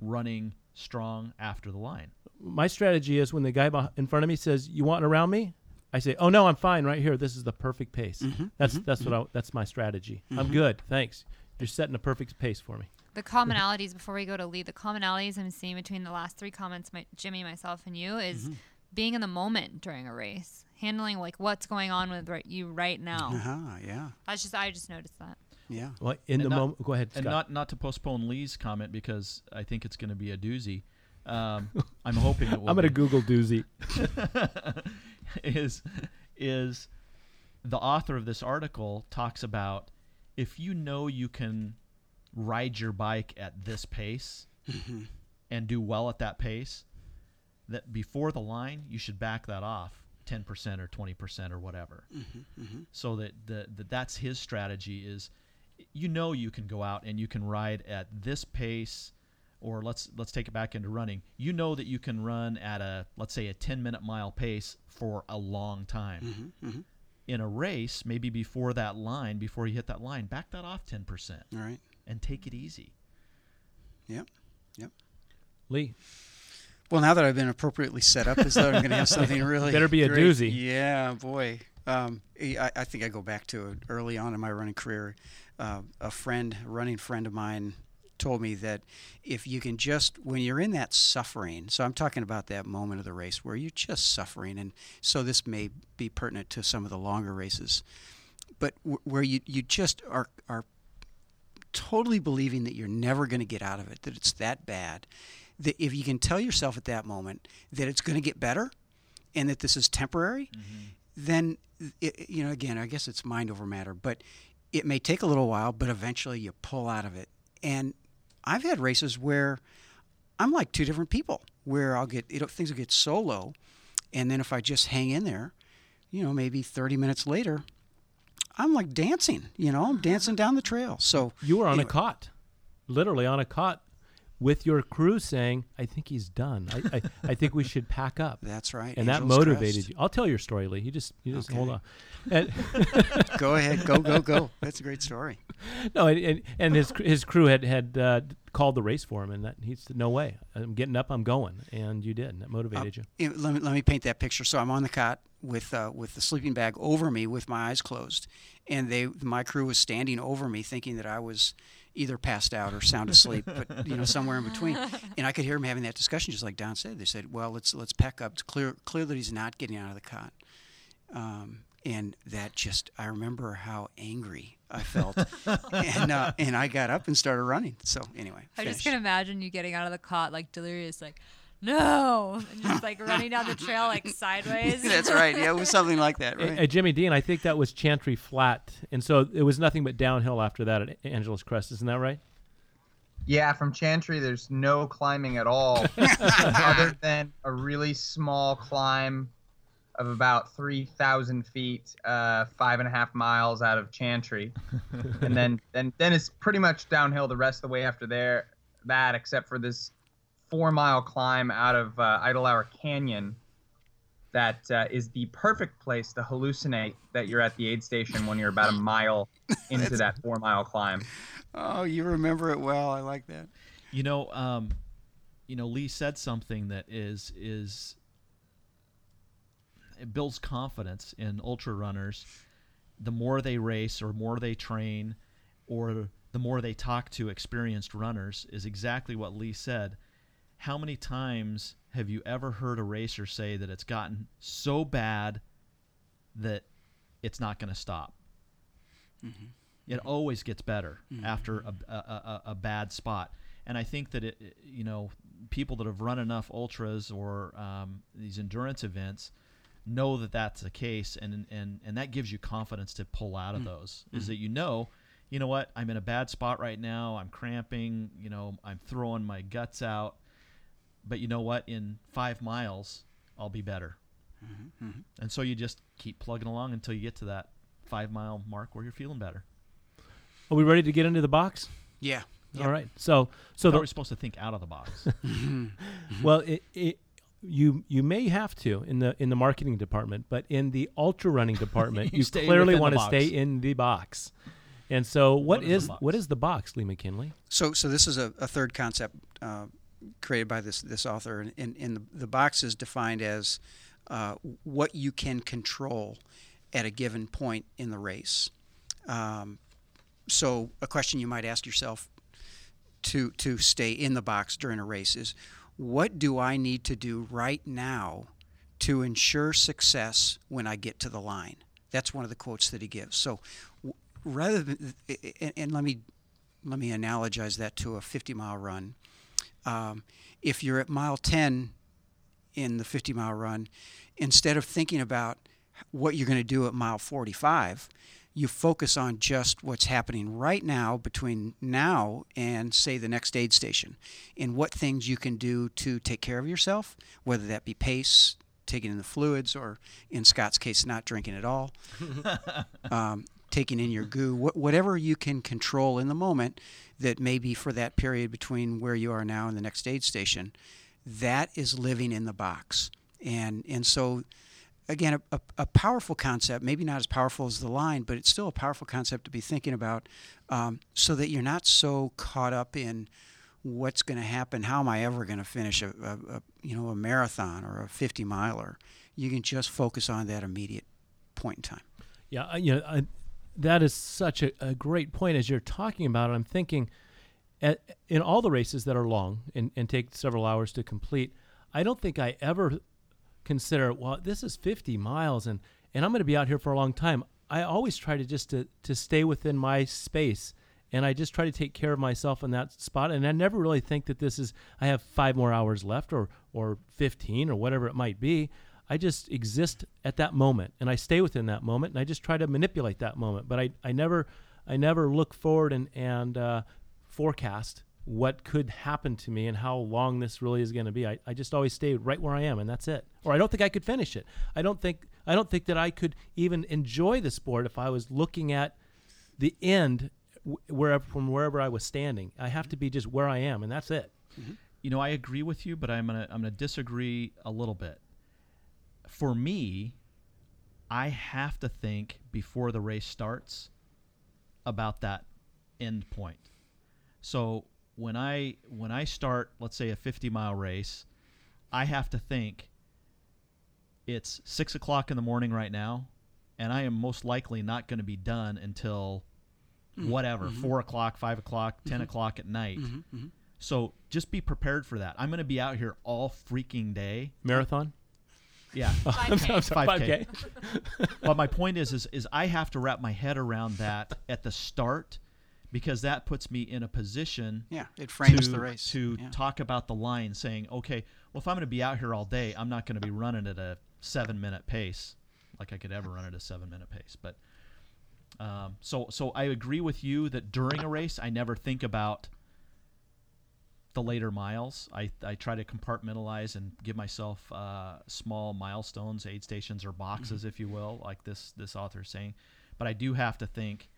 running strong after the line. My strategy is when the guy in front of me says, "You want around me?" I say, "Oh no, I'm fine right here. This is the perfect pace." Mm-hmm, that's that's what I, that's my strategy. I'm good, thanks. You're setting a perfect pace for me. the commonalities before we go to lead, the commonalities I'm seeing between the last three comments, my, Jimmy, myself, and you is Mm-hmm. being in the moment during a race, handling like what's going on with right, you right now. Uh-huh, yeah, That's just I just noticed that. Yeah. Well, in And the moment, go ahead, And Scott. not not to postpone Lee's comment because I think it's going to be a doozy. Um, I'm hoping it <laughs> will. I'm going to. Google doozy. <laughs> is is the author of this article talks about if you know you can ride your bike at this pace mm-hmm. and do well at that pace that before the line you should back that off 10% or 20% or whatever mm-hmm. Mm-hmm. so that the, that that's his strategy is you know you can go out and you can ride at this pace or let's let's take it back into running you know that you can run at a let's say a 10 minute mile pace for a long time mm-hmm, mm-hmm. in a race maybe before that line before you hit that line back that off 10% All right. and take it easy Yep. Yep. Lee, Well, now that I've been appropriately set up, as though I'm going to have something <laughs> really Better be a great. doozy. Yeah, boy. Um, I, I think I go back to early on in my running career. Uh, a friend, a running friend of mine, told me that if you can just when you're in that suffering, so I'm talking about that moment of the race where you're just suffering, and so this may be pertinent to some of the longer races, but w- where you you just are are totally believing that you're never going to get out of it, that it's that bad, that if you can tell yourself at that moment that it's going to get better and that this is temporary, then, it, you know, again, I guess it's mind over matter, but it may take a little while, but eventually you pull out of it. And I've had races where I'm like two different people, where I'll get, you know, things will get so low. And then if I just hang in there, you know, maybe 30 minutes later, I'm like dancing, you know, I'm dancing down the trail. So you were on anyway. a cot, literally on a cot, with your crew saying, "I think he's done. I, I, I think we should pack up." <laughs> That's right. and that motivated Crest. you. I'll tell your story, Lee. You just you just hold on. <laughs> Go ahead, go, go, go. That's a great story. <laughs> no, and, and, and his his crew had had uh, called the race for him, and that he said, "No way, I'm getting up, I'm going," and you did, and that motivated you. You let, me, let me paint that picture. So I'm on the cot with uh, with the sleeping bag over me, with my eyes closed, and they my crew was standing over me, thinking that I was either passed out or sound asleep, but you know somewhere in between. <laughs> And I could hear them having that discussion, just like Don said. They said, "Well, let's let's pack up. It's clear clear that he's not getting out of the cot." Um, and that just I remember how angry I felt, <laughs> and uh, and I got up and started running. So anyway, I just finished. can imagine you getting out of the cot like delirious, like no, and just like running down the trail like sideways. <laughs> That's right. Yeah, it was something like that, right? uh, Jimmy Dean, I think that was Chantry Flat, and so it was nothing but downhill after that at Angeles Crest. Isn't that right? Yeah, from Chantry, there's no climbing at all, <laughs> other than a really small climb of about 3,000 feet, uh, five and a half miles out of Chantry, <laughs> and then then then it's pretty much downhill the rest of the way after there. That except for this four mile climb out of uh, Idlehour Canyon. That uh, is the perfect place to hallucinate that you're at the aid station when you're about a mile <laughs> into that four mile climb. Oh, you remember it well. I like that. You know, um, you know, Lee said something that is is it builds confidence in ultra runners. The more they race, or more they train, or the more they talk to experienced runners, is exactly what Lee said. How many times have you ever heard a racer say that it's gotten so bad that it's not going to stop? Mm-hmm. It mm-hmm. always gets better mm-hmm. after a, a, a, a bad spot. And I think that it, it- you know, people that have run enough ultras or um, these endurance events know that that's the case, and and and that gives you confidence to pull out of mm. those. Is that you know, you know what, I'm in a bad spot right now. I'm cramping. You know, I'm throwing my guts out. But you know what? In five miles, I'll be better. Mm-hmm. Mm-hmm. And so you just keep plugging along until you get to that five mile mark where you're feeling better. Are we ready to get into the box? Yeah. All right. So so So the, we're supposed to think out of the box. <laughs> Mm-hmm. well it, it you you may have to in the in the marketing department, but in the ultra running <laughs> department, You you, clearly want to stay in the box. And so, what What is is the box? the box, Lee McKinley? So, so this is a, a third concept uh, created by this this author, and, and, and the, the box is defined as uh, what you can control at a given point in the race. Um, so, a question you might ask yourself to to stay in the box during a race is, what do I need to do right now to ensure success when I get to the line? That's one of the quotes that he gives. So, rather than and, and let me let me analogize that to a 50 mile run. Um, if you're at mile 10 in the 50 mile run, instead of thinking about what you're going to do at mile 45, you focus on just what's happening right now between now and, say, the next aid station, and what things you can do to take care of yourself, whether that be pace, taking in the fluids, or in Scott's case, not drinking at all. <laughs> Um, taking in your goo, wh- whatever you can control in the moment that may be for that period between where you are now and the next aid station, that is living in the box. And, and so, again, a, a, a powerful concept, maybe not as powerful as the line, but it's still a powerful concept to be thinking about um, so that you're not so caught up in what's going to happen, how am I ever going to finish a, a, a, you know, a marathon or a 50 miler. You can just focus on that immediate point in time. Yeah, you know, that is such a, a great point. As you're talking about it, I'm thinking, at, in all the races that are long and, and take several hours to complete, I don't think I ever consider, well, this is 50 miles and, and I'm going to be out here for a long time. I always try to just to, to stay within my space and I just try to take care of myself in that spot. And I never really think that this is, I have five more hours left or, or 15 or whatever it might be. I just exist at that moment and I stay within that moment and I just try to manipulate that moment. But I, I never I never look forward and, and uh, forecast what could happen to me and how long this really is going to be. I, I just always stay right where I am and that's it. Or I don't think I could finish it. I don't think I don't think that I could even enjoy the sport if I was looking at the end wh- wherever from wherever I was standing. I have to be just where I am and that's it. you know, I agree with you, but I'm gonna I'm gonna disagree a little bit. For me, I have to think before the race starts about that end point. So when I when I start, let's say a 50 mile race, I have to think it's six o'clock in the morning right now, and I am most likely not going to be done until mm-hmm. whatever mm-hmm. four o'clock, five o'clock, 10 mm-hmm. o'clock at night. So just be prepared for that. I'm going to be out here all freaking day. Marathon? Yeah. <laughs> I'm sorry, I'm sorry, 5K. 5K. <laughs> but my point is, is, is I have to wrap my head around that at the start because that puts me in a position Yeah, it frames to, the race. to yeah. talk about the line, saying, okay, well, if I'm going to be out here all day, I'm not going to be running at a seven minute pace like I could ever run at a seven minute pace. But um, so so I agree with you that during a race, I never think about the later miles. I, I try to compartmentalize and give myself uh, small milestones, aid stations or boxes, if you will, like this this author is saying. But I do have to think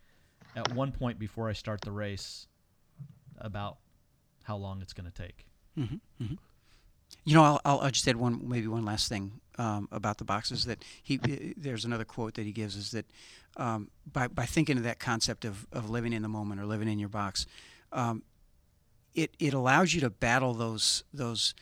at one point before I start the race about how long it's going to take. You know, I'll, I'll, I'll just add one, maybe one last thing um, about the boxes. That he, uh, there's another quote that he gives is that um, by by thinking of that concept of, of living in the moment or living in your box, um, it it allows you to battle those those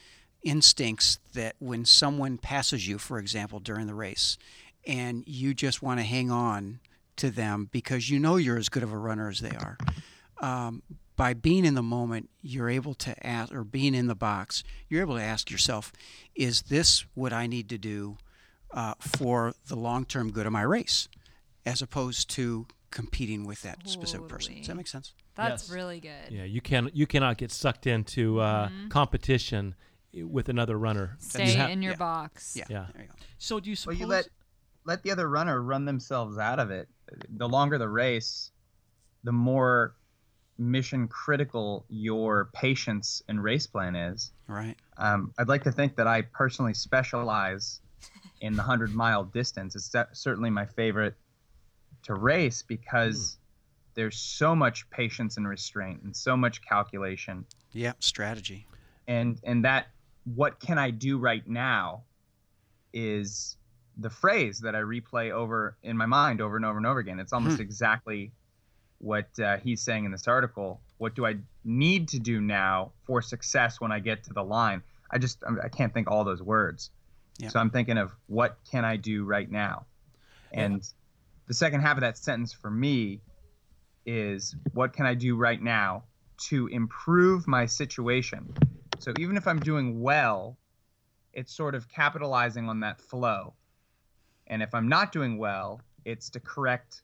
instincts that when someone passes you, for example, during the race, and you just want to hang on to them because you know you're as good of a runner as they are. Um, by being in the moment, you're able to ask, or being in the box, you're able to ask yourself, is this what I need to do uh, for the long term good of my race? As opposed to competing with that specific person. Does that make sense? That's Yes. really good. Yeah, you can you cannot get sucked into uh, Mm-hmm. competition with another runner. Stay You ha- in your yeah. box. Yeah. Yeah. There you go. So do you suppose Well, you let let the other runner run themselves out of it. The longer the race, the more mission critical your patience and race plan is. Right. Um, I'd like to think that I personally specialize in the hundred mile distance. It's certainly my favorite to race because there's so much patience and restraint and so much calculation. Yeah. Strategy. and and that what can i do right now is the phrase that i replay over in my mind over and over and over again. It's almost exactly what uh, he's saying in this article. What do i need to do now for success when i get to the line? I just i can't think all those words. Yeah. so i'm thinking of what can i do right now? And the second half of that sentence for me is what can I do right now to improve my situation? So even if I'm doing well, it's sort of capitalizing on that flow. And if I'm not doing well, it's to correct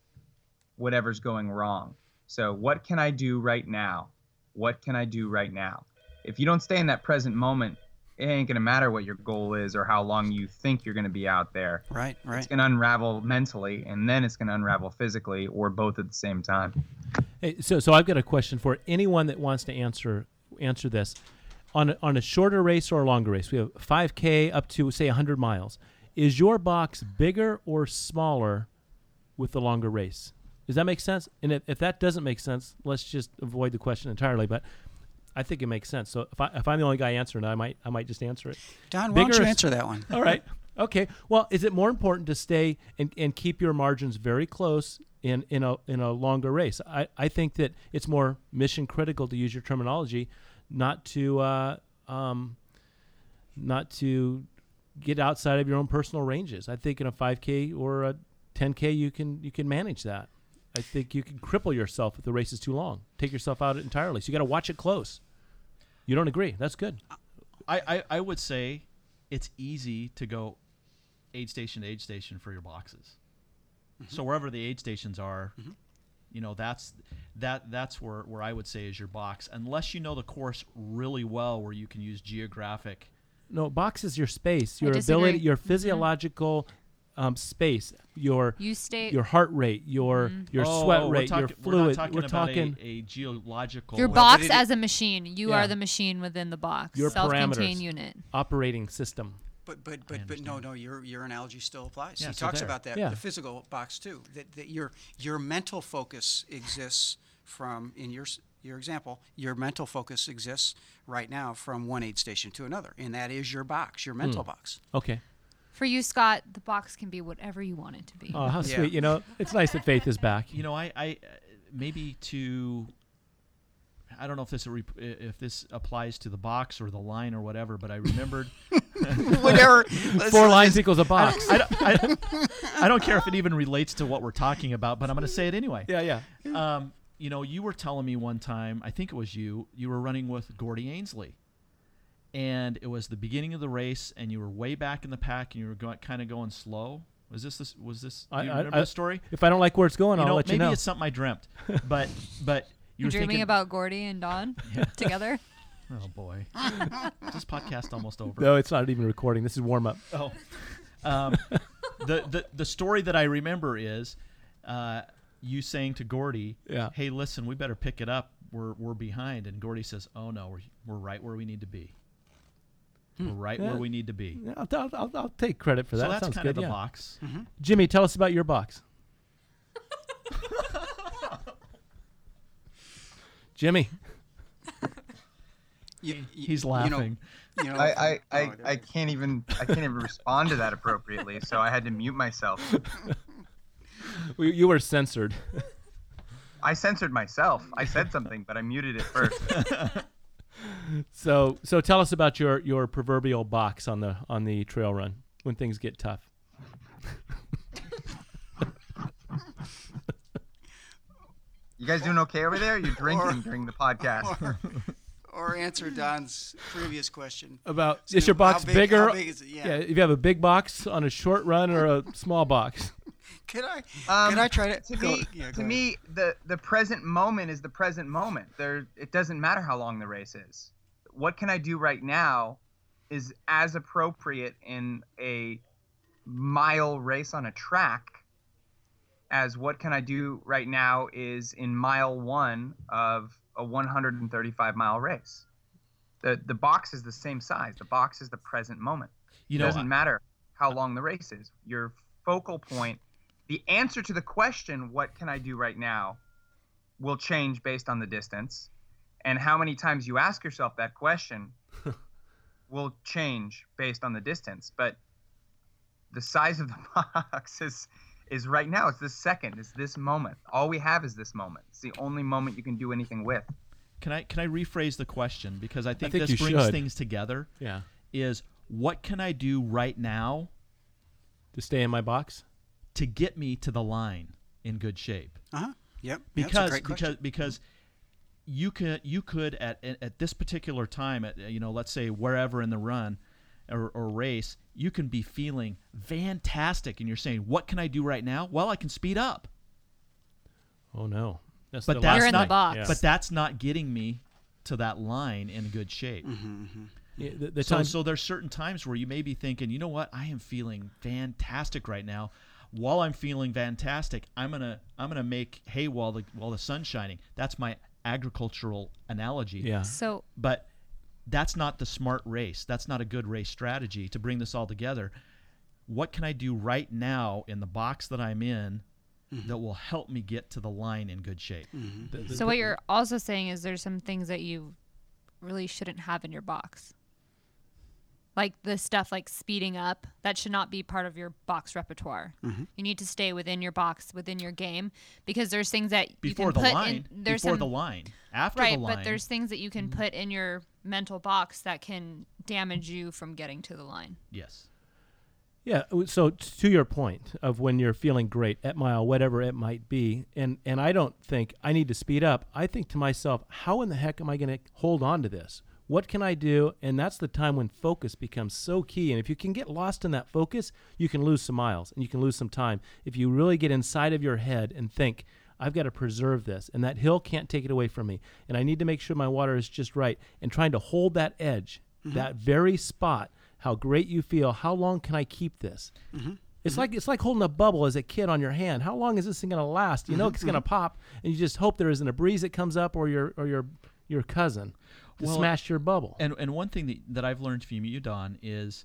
whatever's going wrong. So what can I do right now? What can I do right now? If you don't stay in that present moment, it ain't going to matter what your goal is or how long you think you're going to be out there Right. Right. It's going to unravel mentally and then it's going to unravel physically or both at the same time Hey, so so I've got a question for anyone that wants to answer answer this. On a, on a shorter race or a longer race, we have 5K up to say 100 miles. Is your box bigger or smaller with the longer race? Does that make sense? And if, if that doesn't make sense, let's just avoid the question entirely. But I think it makes sense. So if, I, if I'm the only guy answering I might I might just answer it. Don, why don't you answer that one? All right. Okay. Well, is it more important to stay and, and keep your margins very close in, in a in a longer race? I, I think that it's more mission critical to use your terminology, not to uh, um, not to get outside of your own personal ranges. I think in a 5K or a 10K you can you can manage that. I think you can cripple yourself if the race is too long. Take yourself out entirely. So you got to watch it close. You don't agree? That's good. I, I, I would say it's easy to go aid station to aid station for your boxes. So wherever the aid stations are, you know that's that that's where, where I would say is your box, unless you know the course really well, where you can use geographic. No, box is your space, your ability, your Mhm. physiological um, space, your You stay. your heart rate, your your Oh, sweat oh, rate, we're your fluid. We're not talking about talking a, a geological. your Well, box it- as a machine. You Yeah. are the machine within the box. Your Self-contained unit. operating system. But but but but no no your your analogy still applies. Yeah, he so talks there. about that Yeah. the physical box too. That, that your your mental focus exists from in your your example. Your mental focus exists right now from one aid station to another, and that is your box, your mental Hmm. box. Okay. For you, Scott, the box can be whatever you want it to be. Oh, how Yeah. sweet! You know, it's nice that Faith is back. you know, I, I uh, maybe to. I don't know if this a rep- if this applies to the box or the line or whatever, but I remembered. <laughs> Whatever. Four lines equals a box. I don't, I, don't, I don't care if it even relates to what we're talking about, but I'm going to say it anyway. yeah, yeah. Um, you know, you were telling me one time, I think it was you, you were running with Gordy Ainsleigh. And it was the beginning of the race, and you were way back in the pack, and you were going, kind of going slow. Was this this? Was this? I- you I- remember I- the story? If I don't like where it's going, you I'll know, let you know. maybe it's something I dreamt, <laughs> but but you You're were dreaming thinking, about Gordy and Don <laughs> together. Oh boy, <laughs> this podcast almost over. no, it's not even recording. This is warm up. Oh, um, the, the the story that I remember is uh, you saying to Gordy, Yeah. "Hey, listen, we better pick it up. we're we're behind, and Gordy says, "Oh no, we're we're right where we need to be. We're right Yeah. where we need to be." I'll, I'll, I'll, I'll take credit for that. so that's Sounds kind good. of the yeah. box. Mm-hmm. Jimmy, tell us about your box. <laughs> Jimmy, You- you- He's you know- laughing. You know, I, I, I, oh, I can't even I can't even respond to that appropriately, so I had to mute myself. <laughs> we, you were censored. I censored myself. I said something, but I muted it first. <laughs> So so tell us about your your proverbial box on the on the trail run when things get tough. You guys doing okay over there? You're drinking Or- during the podcast. or, or answer Don's previous question. About So is your how box big- bigger? how big is it? Yeah. if you have a big box on a short run or a small box. <laughs> Can I? Um, can I try to? To go- me, yeah, to me, the the present moment is the present moment. There, it doesn't matter how long the race is. What can I do right now, is as appropriate in a mile race on a track, as what can I do right now is in mile one of a 135 mile race. The the box is the same size. The box is the present moment. You It know, doesn't matter how long the race is. Your focal point, the answer to the question, what can I do right now, will change based on the distance. And how many times you ask yourself that question <laughs> will change based on the distance. But the size of the <laughs> box is is right now. It's this second. It's this moment. All we have is this moment. It's the only moment you can do anything with. can I can I rephrase the question because I think, think this brings should. things together. Yeah. Is what can I do right now To stay in my box. to get me to the line in good shape? Uh-huh. Yep. That's a because great because because you could you could at at at this particular time at you know let's say wherever in the run or, or race you can be feeling fantastic and you're saying what can I do right now? Well I can speed up. Oh no. That's but the that's You're in the not box. Yeah. but that's not getting me to that line in good shape. Mm-hmm, mm-hmm. Yeah, the, the so time, so there's certain times where you may be thinking you know what? I am feeling fantastic right now. While I'm feeling fantastic I'm gonna I'm gonna make hay while the while the sun's shining. That's my agricultural analogy yeah. So but that's not the smart race. That's not a good race strategy to bring this all together. What can I do right now in the box that I'm in mm-hmm. that will help me get to the line in good shape? Mm-hmm. The- the- So what you're also saying is there's some things that you really shouldn't have in your box. Like the stuff like speeding up, that should not be part of your box repertoire. Mm-hmm. You need to stay within your box, within your game, because there's things that Before you the can put line, in. There's before some, the line, after right, the line. but there's things that you can mm-hmm. put in your mental box that can damage you from getting to the line. yes. Yeah. So to your point of when you're feeling great at mile, whatever it might be, and and I don't think I need to speed up. I think to myself, how in the heck am I going to hold on to this? What can I do? And that's the time when focus becomes so key. And if you can get lost in that focus, you can lose some miles and you can lose some time. If you really get inside of your head and think, I've got to preserve this, and that hill can't take it away from me, and I need to make sure my water is just right, and trying to hold that edge, mm-hmm. that very spot, how great you feel, how long can I keep this? Mm-hmm. It's mm-hmm. like it's like holding a bubble as a kid on your hand. How long is this thing going to last? You know it's going to pop, and you just hope there isn't a breeze that comes up or your or your your cousin to Well, smash your bubble. And and one thing that, that I've learned from you, Don, is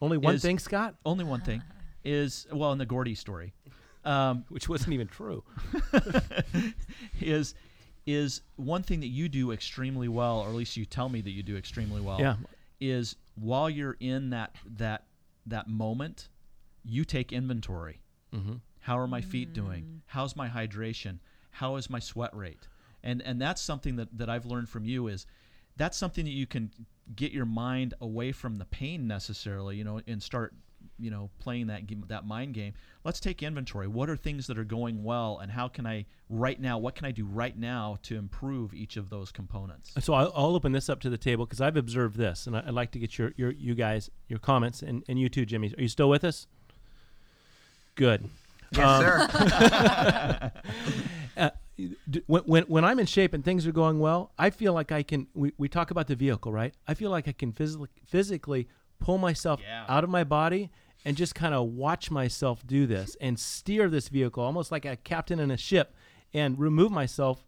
Only one is- thing, Scott, only one thing <laughs> is well in the Gordy story. Um, <laughs> which wasn't even true. <laughs> is is one thing that you do extremely well, or at least you tell me that you do extremely well. Yeah. Is while you're in that that that moment, you take inventory. Mm-hmm. How are my feet doing? How's my hydration? How is my sweat rate? And and that's something that, that I've learned from you is that's something that you can get your mind away from the pain necessarily, you know, and start, you know, playing that game, that mind game. Let's take inventory. What are things that are going well, and how can I right now? What can I do right now to improve each of those components? So I'll, I'll open this up to the table because I've observed this, and I, I'd like to get your, your you guys your comments, and, and you too, Jimmy. Are you still with us? Good. Yes, Um, sir. <laughs> <laughs> When, when, when I'm in shape and things are going well, I feel like I can. We, we talk about the vehicle, right? I feel like I can physically physically pull myself Yeah. out of my body and just kind of watch myself do this and steer this vehicle almost like a captain in a ship and remove myself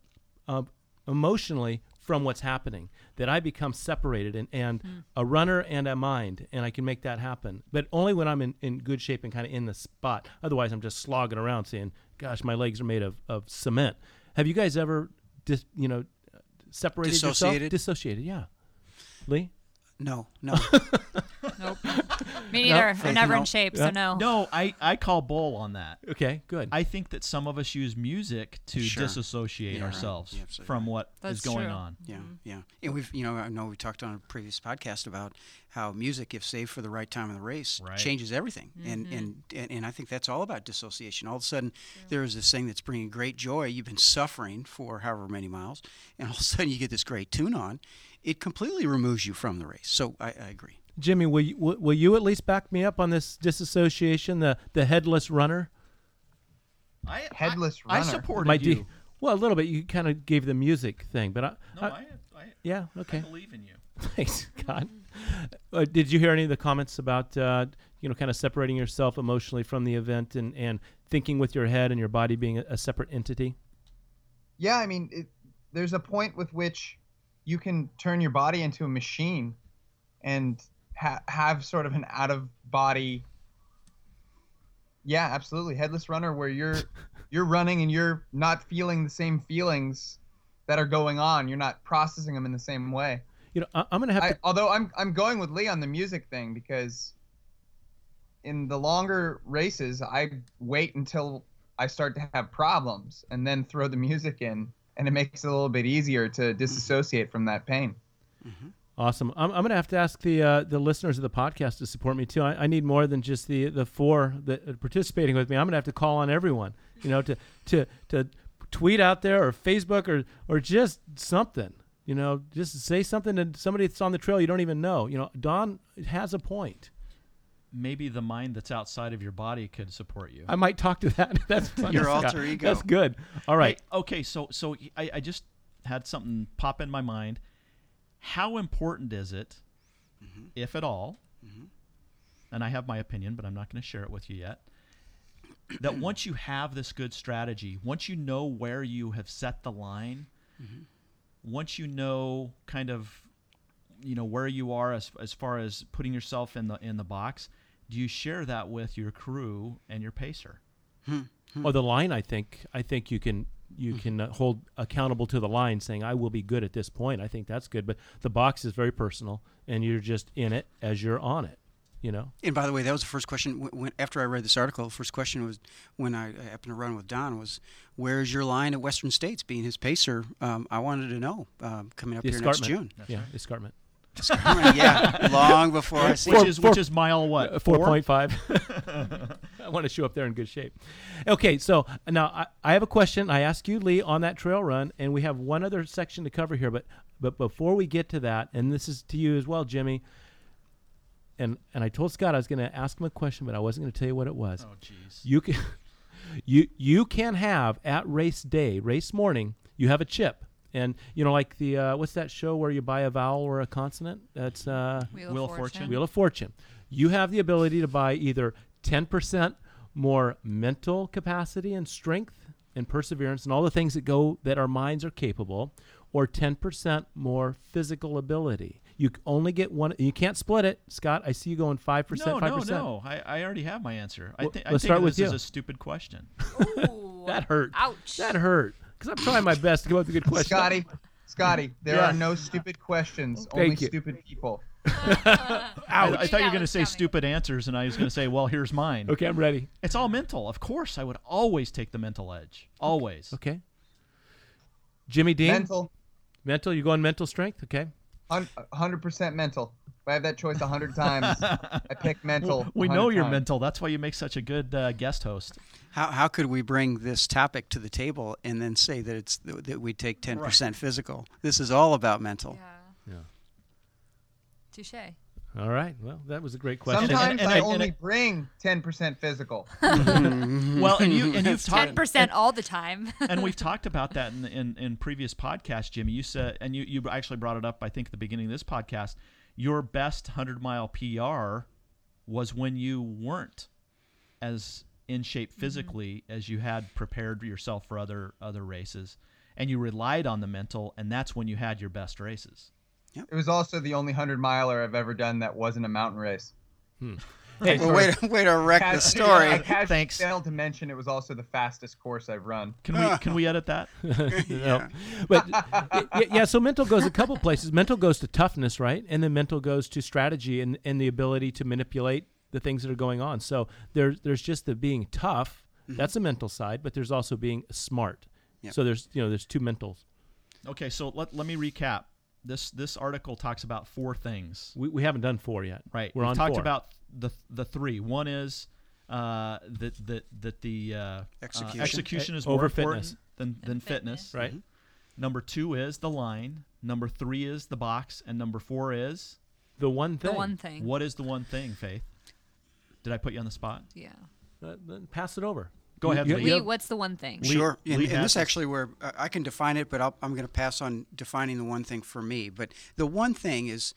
uh, emotionally from what's happening that I become separated and, and a runner and a mind and I can make that happen but only when I'm in, in good shape and kind of in the spot otherwise I'm just slogging around saying gosh my legs are made of, of cement. Have you guys ever dis, you know separated Dissociated? yourself dissociated yeah. Lee No, no. <laughs> Nope. <laughs> Me neither. Faith, I'm never no. in shape, Yeah. so no. No, I, I call bull on that. okay good I think that some of us use music to Sure. disassociate Yeah, right. ourselves You're absolutely from right. what is That's going true. on. Yeah, mm-hmm. yeah. And we've, you know, I know we talked on a previous podcast about how music, if saved for the right time of the race, Right. changes everything. And, mm-hmm. and and and I think that's all about dissociation. All of a sudden, there is this thing that's bringing great joy. You've been suffering for however many miles, and all of a sudden you get this great tune on. It completely removes you from the race. So I, I agree. Jimmy will you, will, will you at least back me up on this disassociation the the headless runner I, Headless I, I runner. supported My you. D- well a little bit you kind of gave the music thing but I, No, I- I, I, yeah I okay believe in you. <laughs> Thanks, God. Uh, did you hear any of the comments about uh, you know kind of separating yourself emotionally from the event and, and thinking with your head and your body being a, a separate entity? Yeah, I mean, it, there's a point with which you can turn your body into a machine and ha- have sort of an out of body. Yeah, absolutely, headless runner, where you're <laughs> you're running and you're not feeling the same feelings that are going on. You're not processing them in the same way. You know, I, I'm going to have I, to. although I'm I'm going with Lee on the music thing because in the longer races I wait until I start to have problems and then throw the music in and it makes it a little bit easier to mm-hmm. disassociate from that pain. Mm-hmm. Awesome. I'm, I'm going to have to ask the uh, the listeners of the podcast to support me too. I, I need more than just the the four that are participating with me. I'm going to have to call on everyone. You know, to to to tweet out there or Facebook or or just something. You know, just say something to somebody that's on the trail you don't even know. You know, Don has a point. Maybe the mind that's outside of your body could support you. I might talk to that. <laughs> That's <laughs> fun, Your Scott. alter ego. That's good. All right. Hey, okay, so so I, I just had something pop in my mind. How important is it, mm-hmm. if at all, mm-hmm. and I have my opinion, but I'm not going to share it with you yet, that <clears throat> once you have this good strategy, once you know where you have set the line, mm-hmm. once you know kind of you know where you are as as far as putting yourself in the in the box, do you share that with your crew and your pacer? Or the line, I think. I think you can you can uh, hold accountable to the line, saying I will be good at this point. I think that's good. But the box is very personal, and you're just in it as you're on it. You know. And by the way, that was the first question. When, when, after I read this article, the first question was when I happened to run with Don was, "Where's your line at Western States?" Being his pacer, um, I wanted to know um, coming up The here next escarpment. June. yeah, escarpment. Yeah, long before I see. Which Four- is four- which is mile what? Uh, Four point five. <laughs> I want to show up there in good shape. Okay, so now I, I have a question. I ask you, Lee, on that trail run, and we have one other section to cover here. But but before we get to that, and this is to you as well, Jimmy. And and I told Scott I was going to ask him a question, but I wasn't going to tell you what it was. Oh, jeez. You can <laughs> you you can have at race day, race morning, you have a chip. And you know, like the uh, what's that show where you buy a vowel or a consonant? That's uh, Wheel, Wheel of of Fortune. Fortune. Wheel of Fortune. You have the ability to buy either 10% more mental capacity and strength and perseverance and all the things that go that our minds are capable, or 10% more physical ability. You only get one. You can't split it, Scott. I see you going five percent, No, five no, percent. no. I, I already have my answer. I, Well, thi- I let's think start this with is a stupid question. Ooh. <laughs> That hurt. Ouch. That hurt. Because I'm trying my best to come up with a good question. Scotty, Scotty, there Yeah. are no stupid questions, Thank only you. stupid people. <laughs> I, I thought you were going to say Coming. stupid answers, and I was going to say, well, here's mine. Okay, I'm ready. It's all mental. Of course, I would always take the mental edge. Always. Okay. Jimmy Dean, Mental, mental. You going mental strength? Okay. Hun- 100% mental. If I have that choice a 100 times, <laughs> I pick mental. We know you're times. mental. That's why you make such a good uh, guest host. How, how could we bring this topic to the table and then say that it's that we take 10% physical? This is all about mental. Yeah. Yeah. Touche. All right. Well, that was a great question. Sometimes and- I and- only and- bring 10% physical. <laughs> Well, and you and you've ten percent all the time. <laughs> and we've talked about that in, in in previous podcasts, Jimmy. You said, and you you actually brought it up. I think at the beginning of this podcast, your best hundred mile PR was when you weren't as in shape mm-hmm. physically as you had prepared yourself for other other races, and you relied on the mental, and that's when you had your best races. It was also the only hundred miler I've ever done that wasn't a mountain race. Hmm. Hey, Well, way to, way to wreck the Casually- story. I Thanks. failed to mention it was also the fastest course I've run. Can we <laughs> can we edit that? <laughs> <laughs> no. But y- y- yeah, so mental goes a couple places. Mental goes to toughness, right? And then mental goes to strategy and, and the ability to manipulate the things that are going on. So there's there's just the being tough. Mm-hmm. That's a mental side, but there's also being smart. Yep. So there's you know there's two mentals. Okay, so let, let me recap. This this article talks about four things. We, we haven't done four yet. Right. We're We've on talked four. about the the three. One is uh, that that that the uh, Execution. uh, execution is Over more fitness. important than than fitness. fitness. right. Number two is the line. Number three is the box, and number four is The one thing. The thing. one thing. what is the one thing? Faith. Did I put you on the spot? Yeah. Uh, then pass it over. Go ahead, Lee. Lee, what's the one thing? Sure. And, Lee and this this. actually where uh, I can define it, but I'll, I'm going to pass on defining the one thing for me. But the one thing is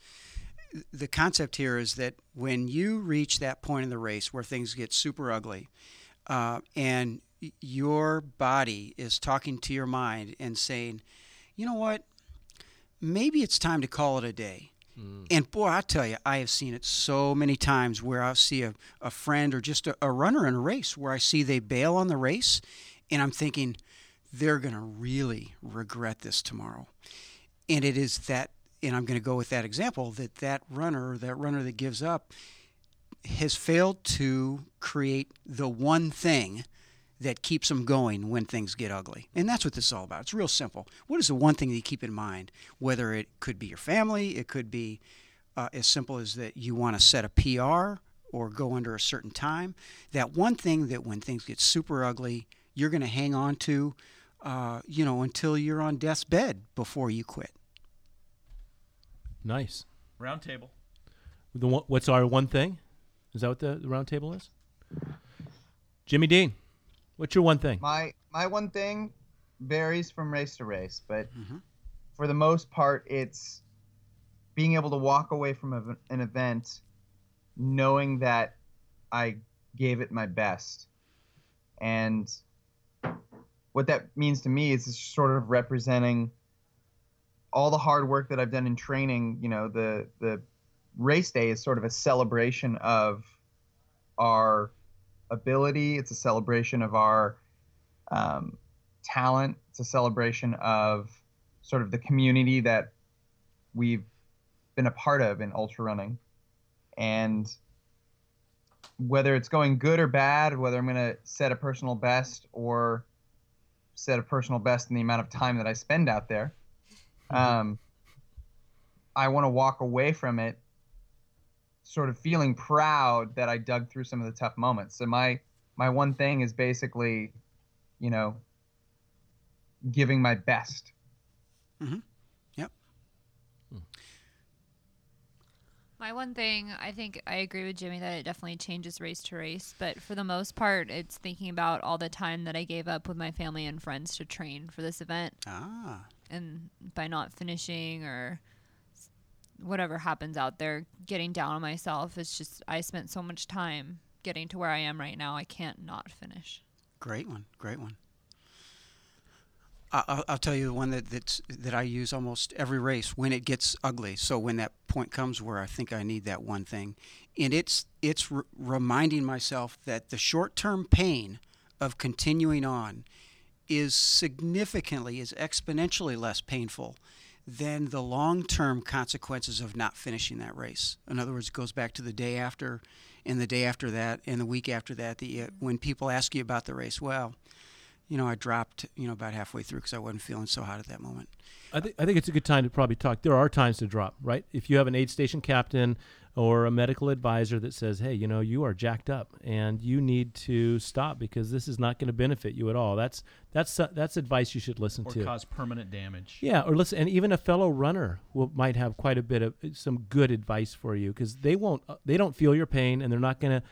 the concept here is that when you reach that point in the race where things get super ugly uh, and your body is talking to your mind and saying, you know what, maybe it's time to call it a day. Mm. And boy, I tell you, I have seen it so many times where I'll see a, a friend or just a, a runner in a race where I see they bail on the race, and I'm thinking they're going to really regret this tomorrow. And it is that, and I'm going to go with that example that that runner, that runner that gives up, has failed to create the one thing that keeps them going when things get ugly. And that's what this is all about. It's real simple. What is the one thing that you keep in mind? Whether it could be your family, it could be uh, as simple as that you want to set a PR or go under a certain time. That one thing that when things get super ugly, you're going to hang on to, uh, you know, until you're on death's bed before you quit. Nice. Round table. The one, what's our one thing? Is that what the, the round table is? Jimmy Dean, what's your one thing? My my one thing varies from race to race, but Mhm. for the most part, it's being able to walk away from a, an event knowing that I gave it my best, and what that means to me is sort of representing all the hard work that I've done in training. You know, the the race day is sort of a celebration of our ability. It's a celebration of our um, talent. It's a celebration of sort of the community that we've been a part of in ultra running. And whether it's going good or bad, whether I'm going to set a personal best or set a personal best in the amount of time that I spend out there, um, I want to walk away from it sort of feeling proud that I dug through some of the tough moments. So my my one thing is basically, you know, giving my best. Mhm. Yep. My one thing, I think I agree with Jimmy that it definitely changes race to race, but for the most part, it's thinking about all the time that I gave up with my family and friends to train for this event, Ah, and by not finishing or s- whatever happens out there, getting down on myself. It's just I spent so much time getting to where I am right now. I can't not finish. great one, great one. I'll, I'll tell you the one that that's, that I use almost every race when it gets ugly. So when that point comes where I think I need that one thing, and it's it's r- reminding myself that the short-term pain of continuing on is significantly, is exponentially less painful than the long-term consequences of not finishing that race. In other words, it goes back to the day after, and the day after that, and the week after that. The uh, when people ask you about the race, well, you know, I dropped, you know, about halfway through because I wasn't feeling so hot at that moment. I think I think it's a good time to probably talk. There are times to drop, right? If you have an aid station captain or a medical advisor that says, "Hey, you know, you are jacked up and you need to stop because this is not going to benefit you at all." That's that's uh, that's advice you should listen Or to. cause permanent damage. Yeah, or listen, and even a fellow runner will might have quite a bit of some good advice for you because they won't, uh, they don't feel your pain, and they're not gonna,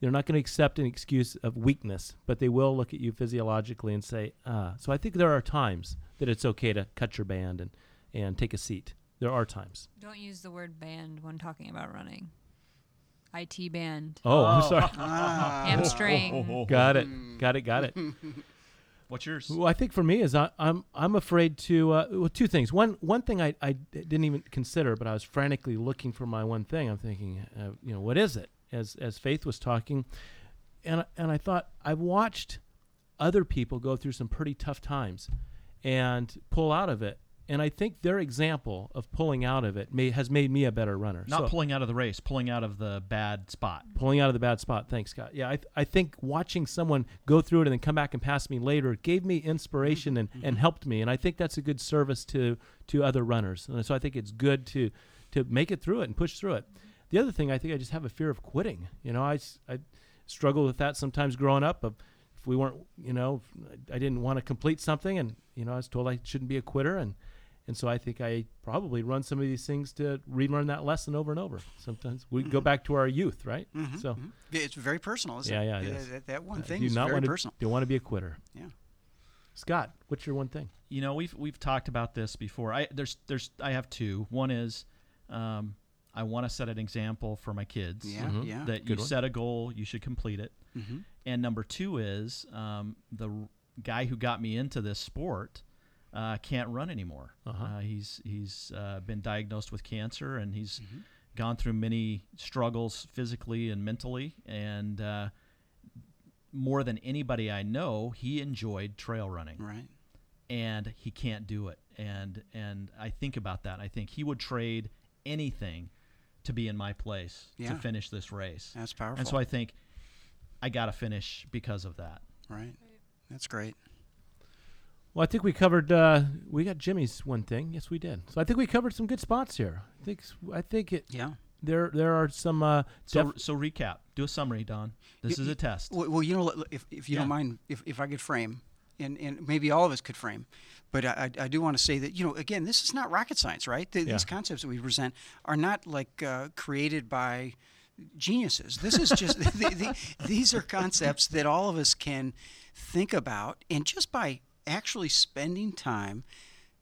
they're not gonna accept an excuse of weakness, but they will look at you physiologically and say, ah. So I think there are times that it's okay to cut your band and and take a seat. There are times. Don't use the word band when talking about running. IT band, Oh, I'm sorry. <laughs> Ah, hamstring. <laughs> <laughs> got it, got it, got it. What's yours? Well, I think for me is I, I'm I'm afraid to uh, well two things. One one thing I, I didn't even consider, but I was frantically looking for my one thing. I'm thinking, uh, you know, what is it? As as Faith was talking, and and I thought I've watched other people go through some pretty tough times, and pull out of it. And I think their example of pulling out of it may, has made me a better runner. Not So- pulling out of the race, pulling out of the bad spot. pulling out of the bad spot. Thanks, Scott. Yeah, I, th- I think watching someone go through it and then come back and pass me later gave me inspiration mm-hmm. and, and mm-hmm. helped me. And I think that's a good service to to other runners. And so I think it's good to to make it through it and push through it. The other thing I think I just have a fear of quitting. You know, I, I struggle with that sometimes growing up. Of if we weren't, you know, I didn't want to complete something, and you know, I was told I shouldn't be a quitter, and and so I think I probably run some of these things to relearn that lesson over and over. Sometimes we go back to our youth, right? So It's very personal, isn't Yeah, it? yeah, it That- is. That, that one uh, thing do is not very want to personal. do want to be a quitter. Yeah. Scott, what's your one thing? You know, we've we've talked about this before. I there's there's I have two. One is um, I want to set an example for my kids. Yeah, Mhm. yeah. That Good you one. set a goal, you should complete it. hmm And number two is um, the r- guy who got me into this sport uh, can't run anymore. Uh-huh. Uh, he's he's uh, been diagnosed with cancer, and he's Mm-hmm. gone through many struggles physically and mentally. And uh, more than anybody I know, he enjoyed trail running Right. and he can't do it. And and I think about that. I think he would trade anything to be in my place Yeah. to finish this race. That's powerful. And so I think I got to finish because of that. right. That's great. Well, I think we covered. Uh, we got Jimmy's one thing. Yes, we did. So I think we covered some good spots here. I think. I think it. Yeah. There, there are some. Uh, So def- so recap. Do a summary, Don. This Y- is a test. Well, well you know, if, if you Yeah. don't mind, if, if I could frame, and, and maybe all of us could frame, but I, I I do want to say that, you know, again, this is not rocket science, right? The, Yeah. These concepts that we present are not like uh, created by geniuses. This is just, <laughs> the, the, these are concepts that all of us can think about, and just by actually spending time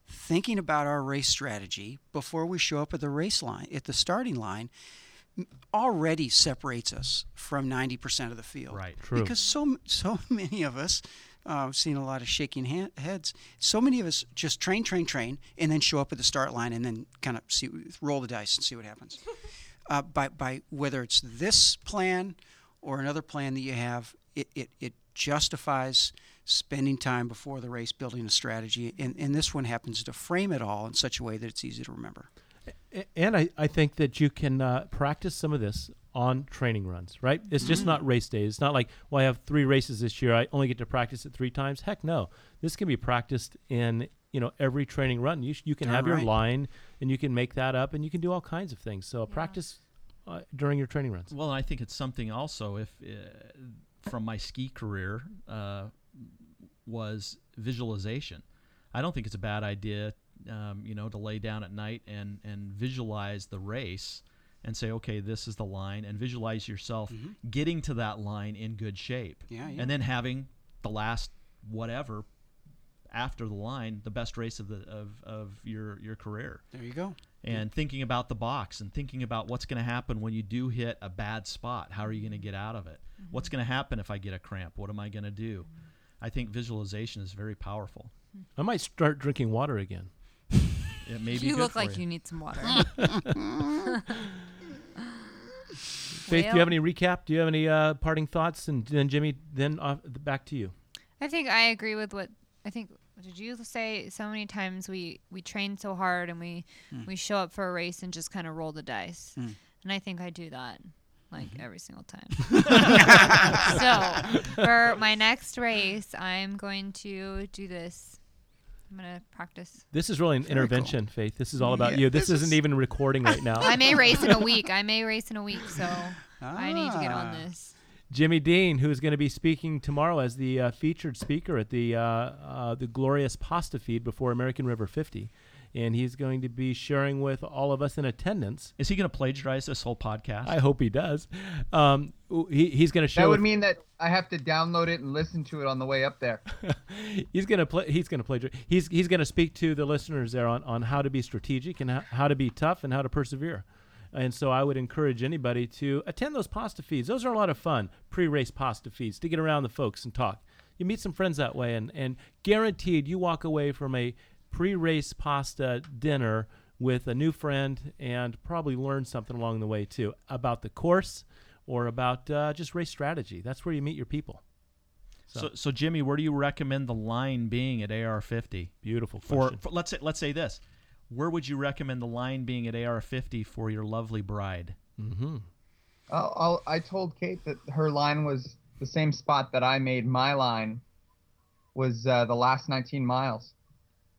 thinking about our race strategy before we show up at the race line, at the starting line, already separates us from 90% of the field. Right. True. Because so <laughs> so many of us, uh, I've seen a lot of shaking ha- heads. So many of us just train, train, train, and then show up at the start line and then kind of see, roll the dice and see what happens. <laughs> uh, by by whether it's this plan or another plan that you have, it, it, it justifies spending time before the race building a strategy, and, and this one happens to frame it all in such a way that it's easy to remember. And I, I think that you can uh, practice some of this on training runs, right? It's just not race day. It's not like, well, I have three races this year. I only get to practice it three times. Heck no. This can be practiced in, you know, every training run. You, sh- you can Darn have your line and you can make that up and you can do all kinds of things. So practice uh, during your training runs. Well, I think it's something also if uh, from my ski career uh, was visualization. I don't think it's a bad idea, um, you know, to lay down at night and and visualize the race and say, okay, this is the line, and visualize yourself getting to that line in good shape, Yeah, yeah. and then having the last whatever after the line the best race of the of, of your your career There you go. Mm-hmm. and thinking about the box and thinking about what's going to happen when you do hit a bad spot. How are you going to get out of it? Mm-hmm. What's going to happen if I get a cramp? What am I going to do? Mm-hmm. I think visualization is very powerful. Hmm. I might start drinking water again. It may be you good look for like you. you need some water. <laughs> Faith, do you have any recap? Do you have any uh, parting thoughts? And then Jimmy, then off, back to you. I think I agree with what I think. What did you say? So many times we we train so hard and we we show up for a race and just kind of roll the dice, and I think I do that like every single time. <laughs> so for my next race, I'm going to do this. I'm gonna practice. This is really an Very cool. intervention, Faith. This is all about Yeah, you. This, this isn't is- even recording right now. <laughs> I may race in a week. I may race in a week, so <laughs> I need to get on Ah. this. Jimmy Dean, who is going to be speaking tomorrow as the uh, featured speaker at the uh, uh, the glorious pasta feed before American River 50, and he's going to be sharing with all of us in attendance. Is he going to plagiarize this whole podcast? I hope he does. Um, he, he's going to share. That would with- mean that I have to download it and listen to it on the way up there. <laughs> he's going to play. He's going to play. He's he's going to speak to the listeners there on, on how to be strategic and how, how to be tough and how to persevere. And so I would encourage anybody to attend those pasta feeds. Those are a lot of fun. Pre-race pasta feeds to get around the folks and talk. you meet some friends that way, and and guaranteed you walk away from a pre-race pasta dinner with a new friend and probably learn something along the way too about the course or about uh, just race strategy. That's where you meet your people. So, so Jimmy, where do you recommend the line being at AR50? Beautiful For, for let's say let's say this, where would you recommend the line being at AR50 for your lovely bride? mm-hmm. I'll, I'll, I told Kate that her line was the same spot that I made my line was uh, the last 19 miles,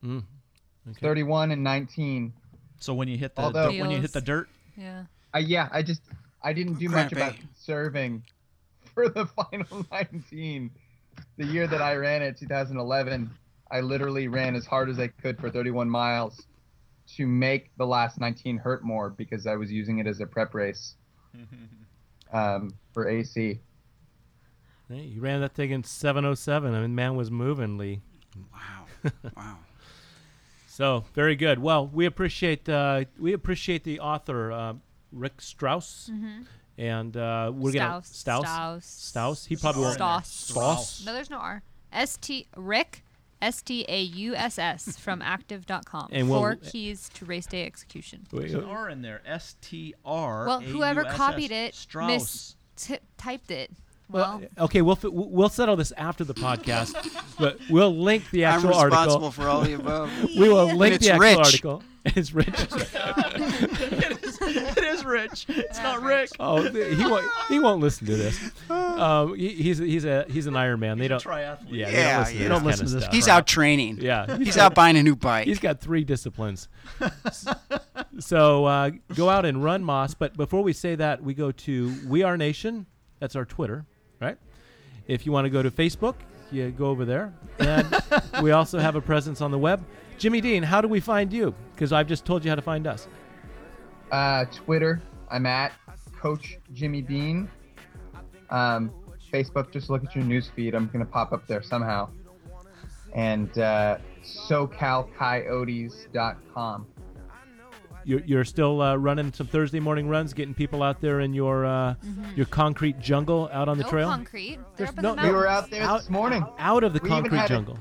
Mm. Okay. 31 and 19. So when you hit the Although- when you hit the dirt, Yeah. Uh, yeah, I just I didn't do much about serving <laughs> for the final <laughs> 19. The year that I ran it, 2011, I literally ran as hard as I could for 31 miles to make the last 19 hurt more because I was using it as a prep race <laughs> um, for AC. Hey, you ran that thing in 707. I mean, man was moving, Lee. Wow. <laughs> Wow. So very good. Well, we appreciate uh, we appreciate the author uh, Rick Strauss, and uh, we're gonna Strauss. Strauss Strauss. Strauss. He probably won't. Strauss. Strauss. No, there's no R. S T Rick S T A U S S from <laughs> active.com. And we'll- Four keys to race day execution. Wait, there's an R in there. S T R. Well, whoever A U S S. copied it Strauss. mis- t- typed it. Well, Well, okay, we'll fi- we'll settle this after the podcast, <laughs> but we'll link the actual article. I'm actual responsible article. for all the above. <laughs> We will link it's the actual rich. article. It's rich. It is Rich. <laughs> It's not Rick. oh, th- he won't. He won't listen to this. <laughs> Um, he, he's he's a he's an Iron Man. They don't. triathlete. Yeah, they Yeah, don't listen yeah. to Don't this listen kind to this stuff. He's crap. out training. Yeah, <laughs> He's out buying a new bike. He's got three disciplines. so uh, go out and run Moss. But before we say that, we go to TR Nation. That's our Twitter, right? If you want to go to Facebook, you go over there. And we also have a presence on the web. Jimmy Dean, how do we find you? Because I've just told you how to find us. Uh, Twitter, I'm at Coach Jimmy Dean. Um, Facebook, just look at your news feed. I'm gonna pop up there somehow. And uh, SoCalCoyotes.com. You're, you're still uh, running some Thursday morning runs, getting people out there in your uh, your concrete jungle out on the no trail. concrete. They're There's up in no- the we We were out there Out- this morning. out of the We concrete had a- jungle.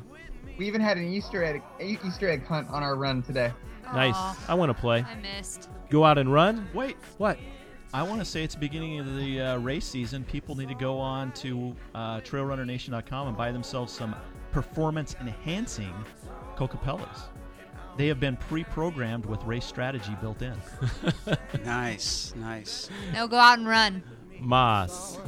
We even had an Easter egg Easter egg hunt on our run today. Nice. Aw, I want to play. I missed. Go out and run. Wait, What? I want to say it's the beginning of the uh, race season. People need to go on to uh, trailrunnernation.com and buy themselves some performance enhancing Cocapellas. They have been pre programmed with race strategy built in. <laughs> nice, nice. No, go out and run. Moss.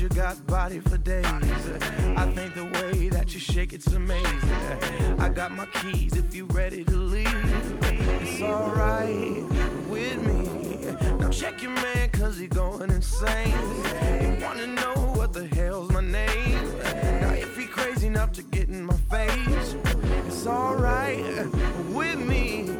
You got body for days. I think the way that you shake it's amazing. I got my keys if you ready to leave. It's alright with me. Now check your man cause he going insane. You wanna know what the hell's my name? Now if he crazy enough to get in my face, it's alright with me.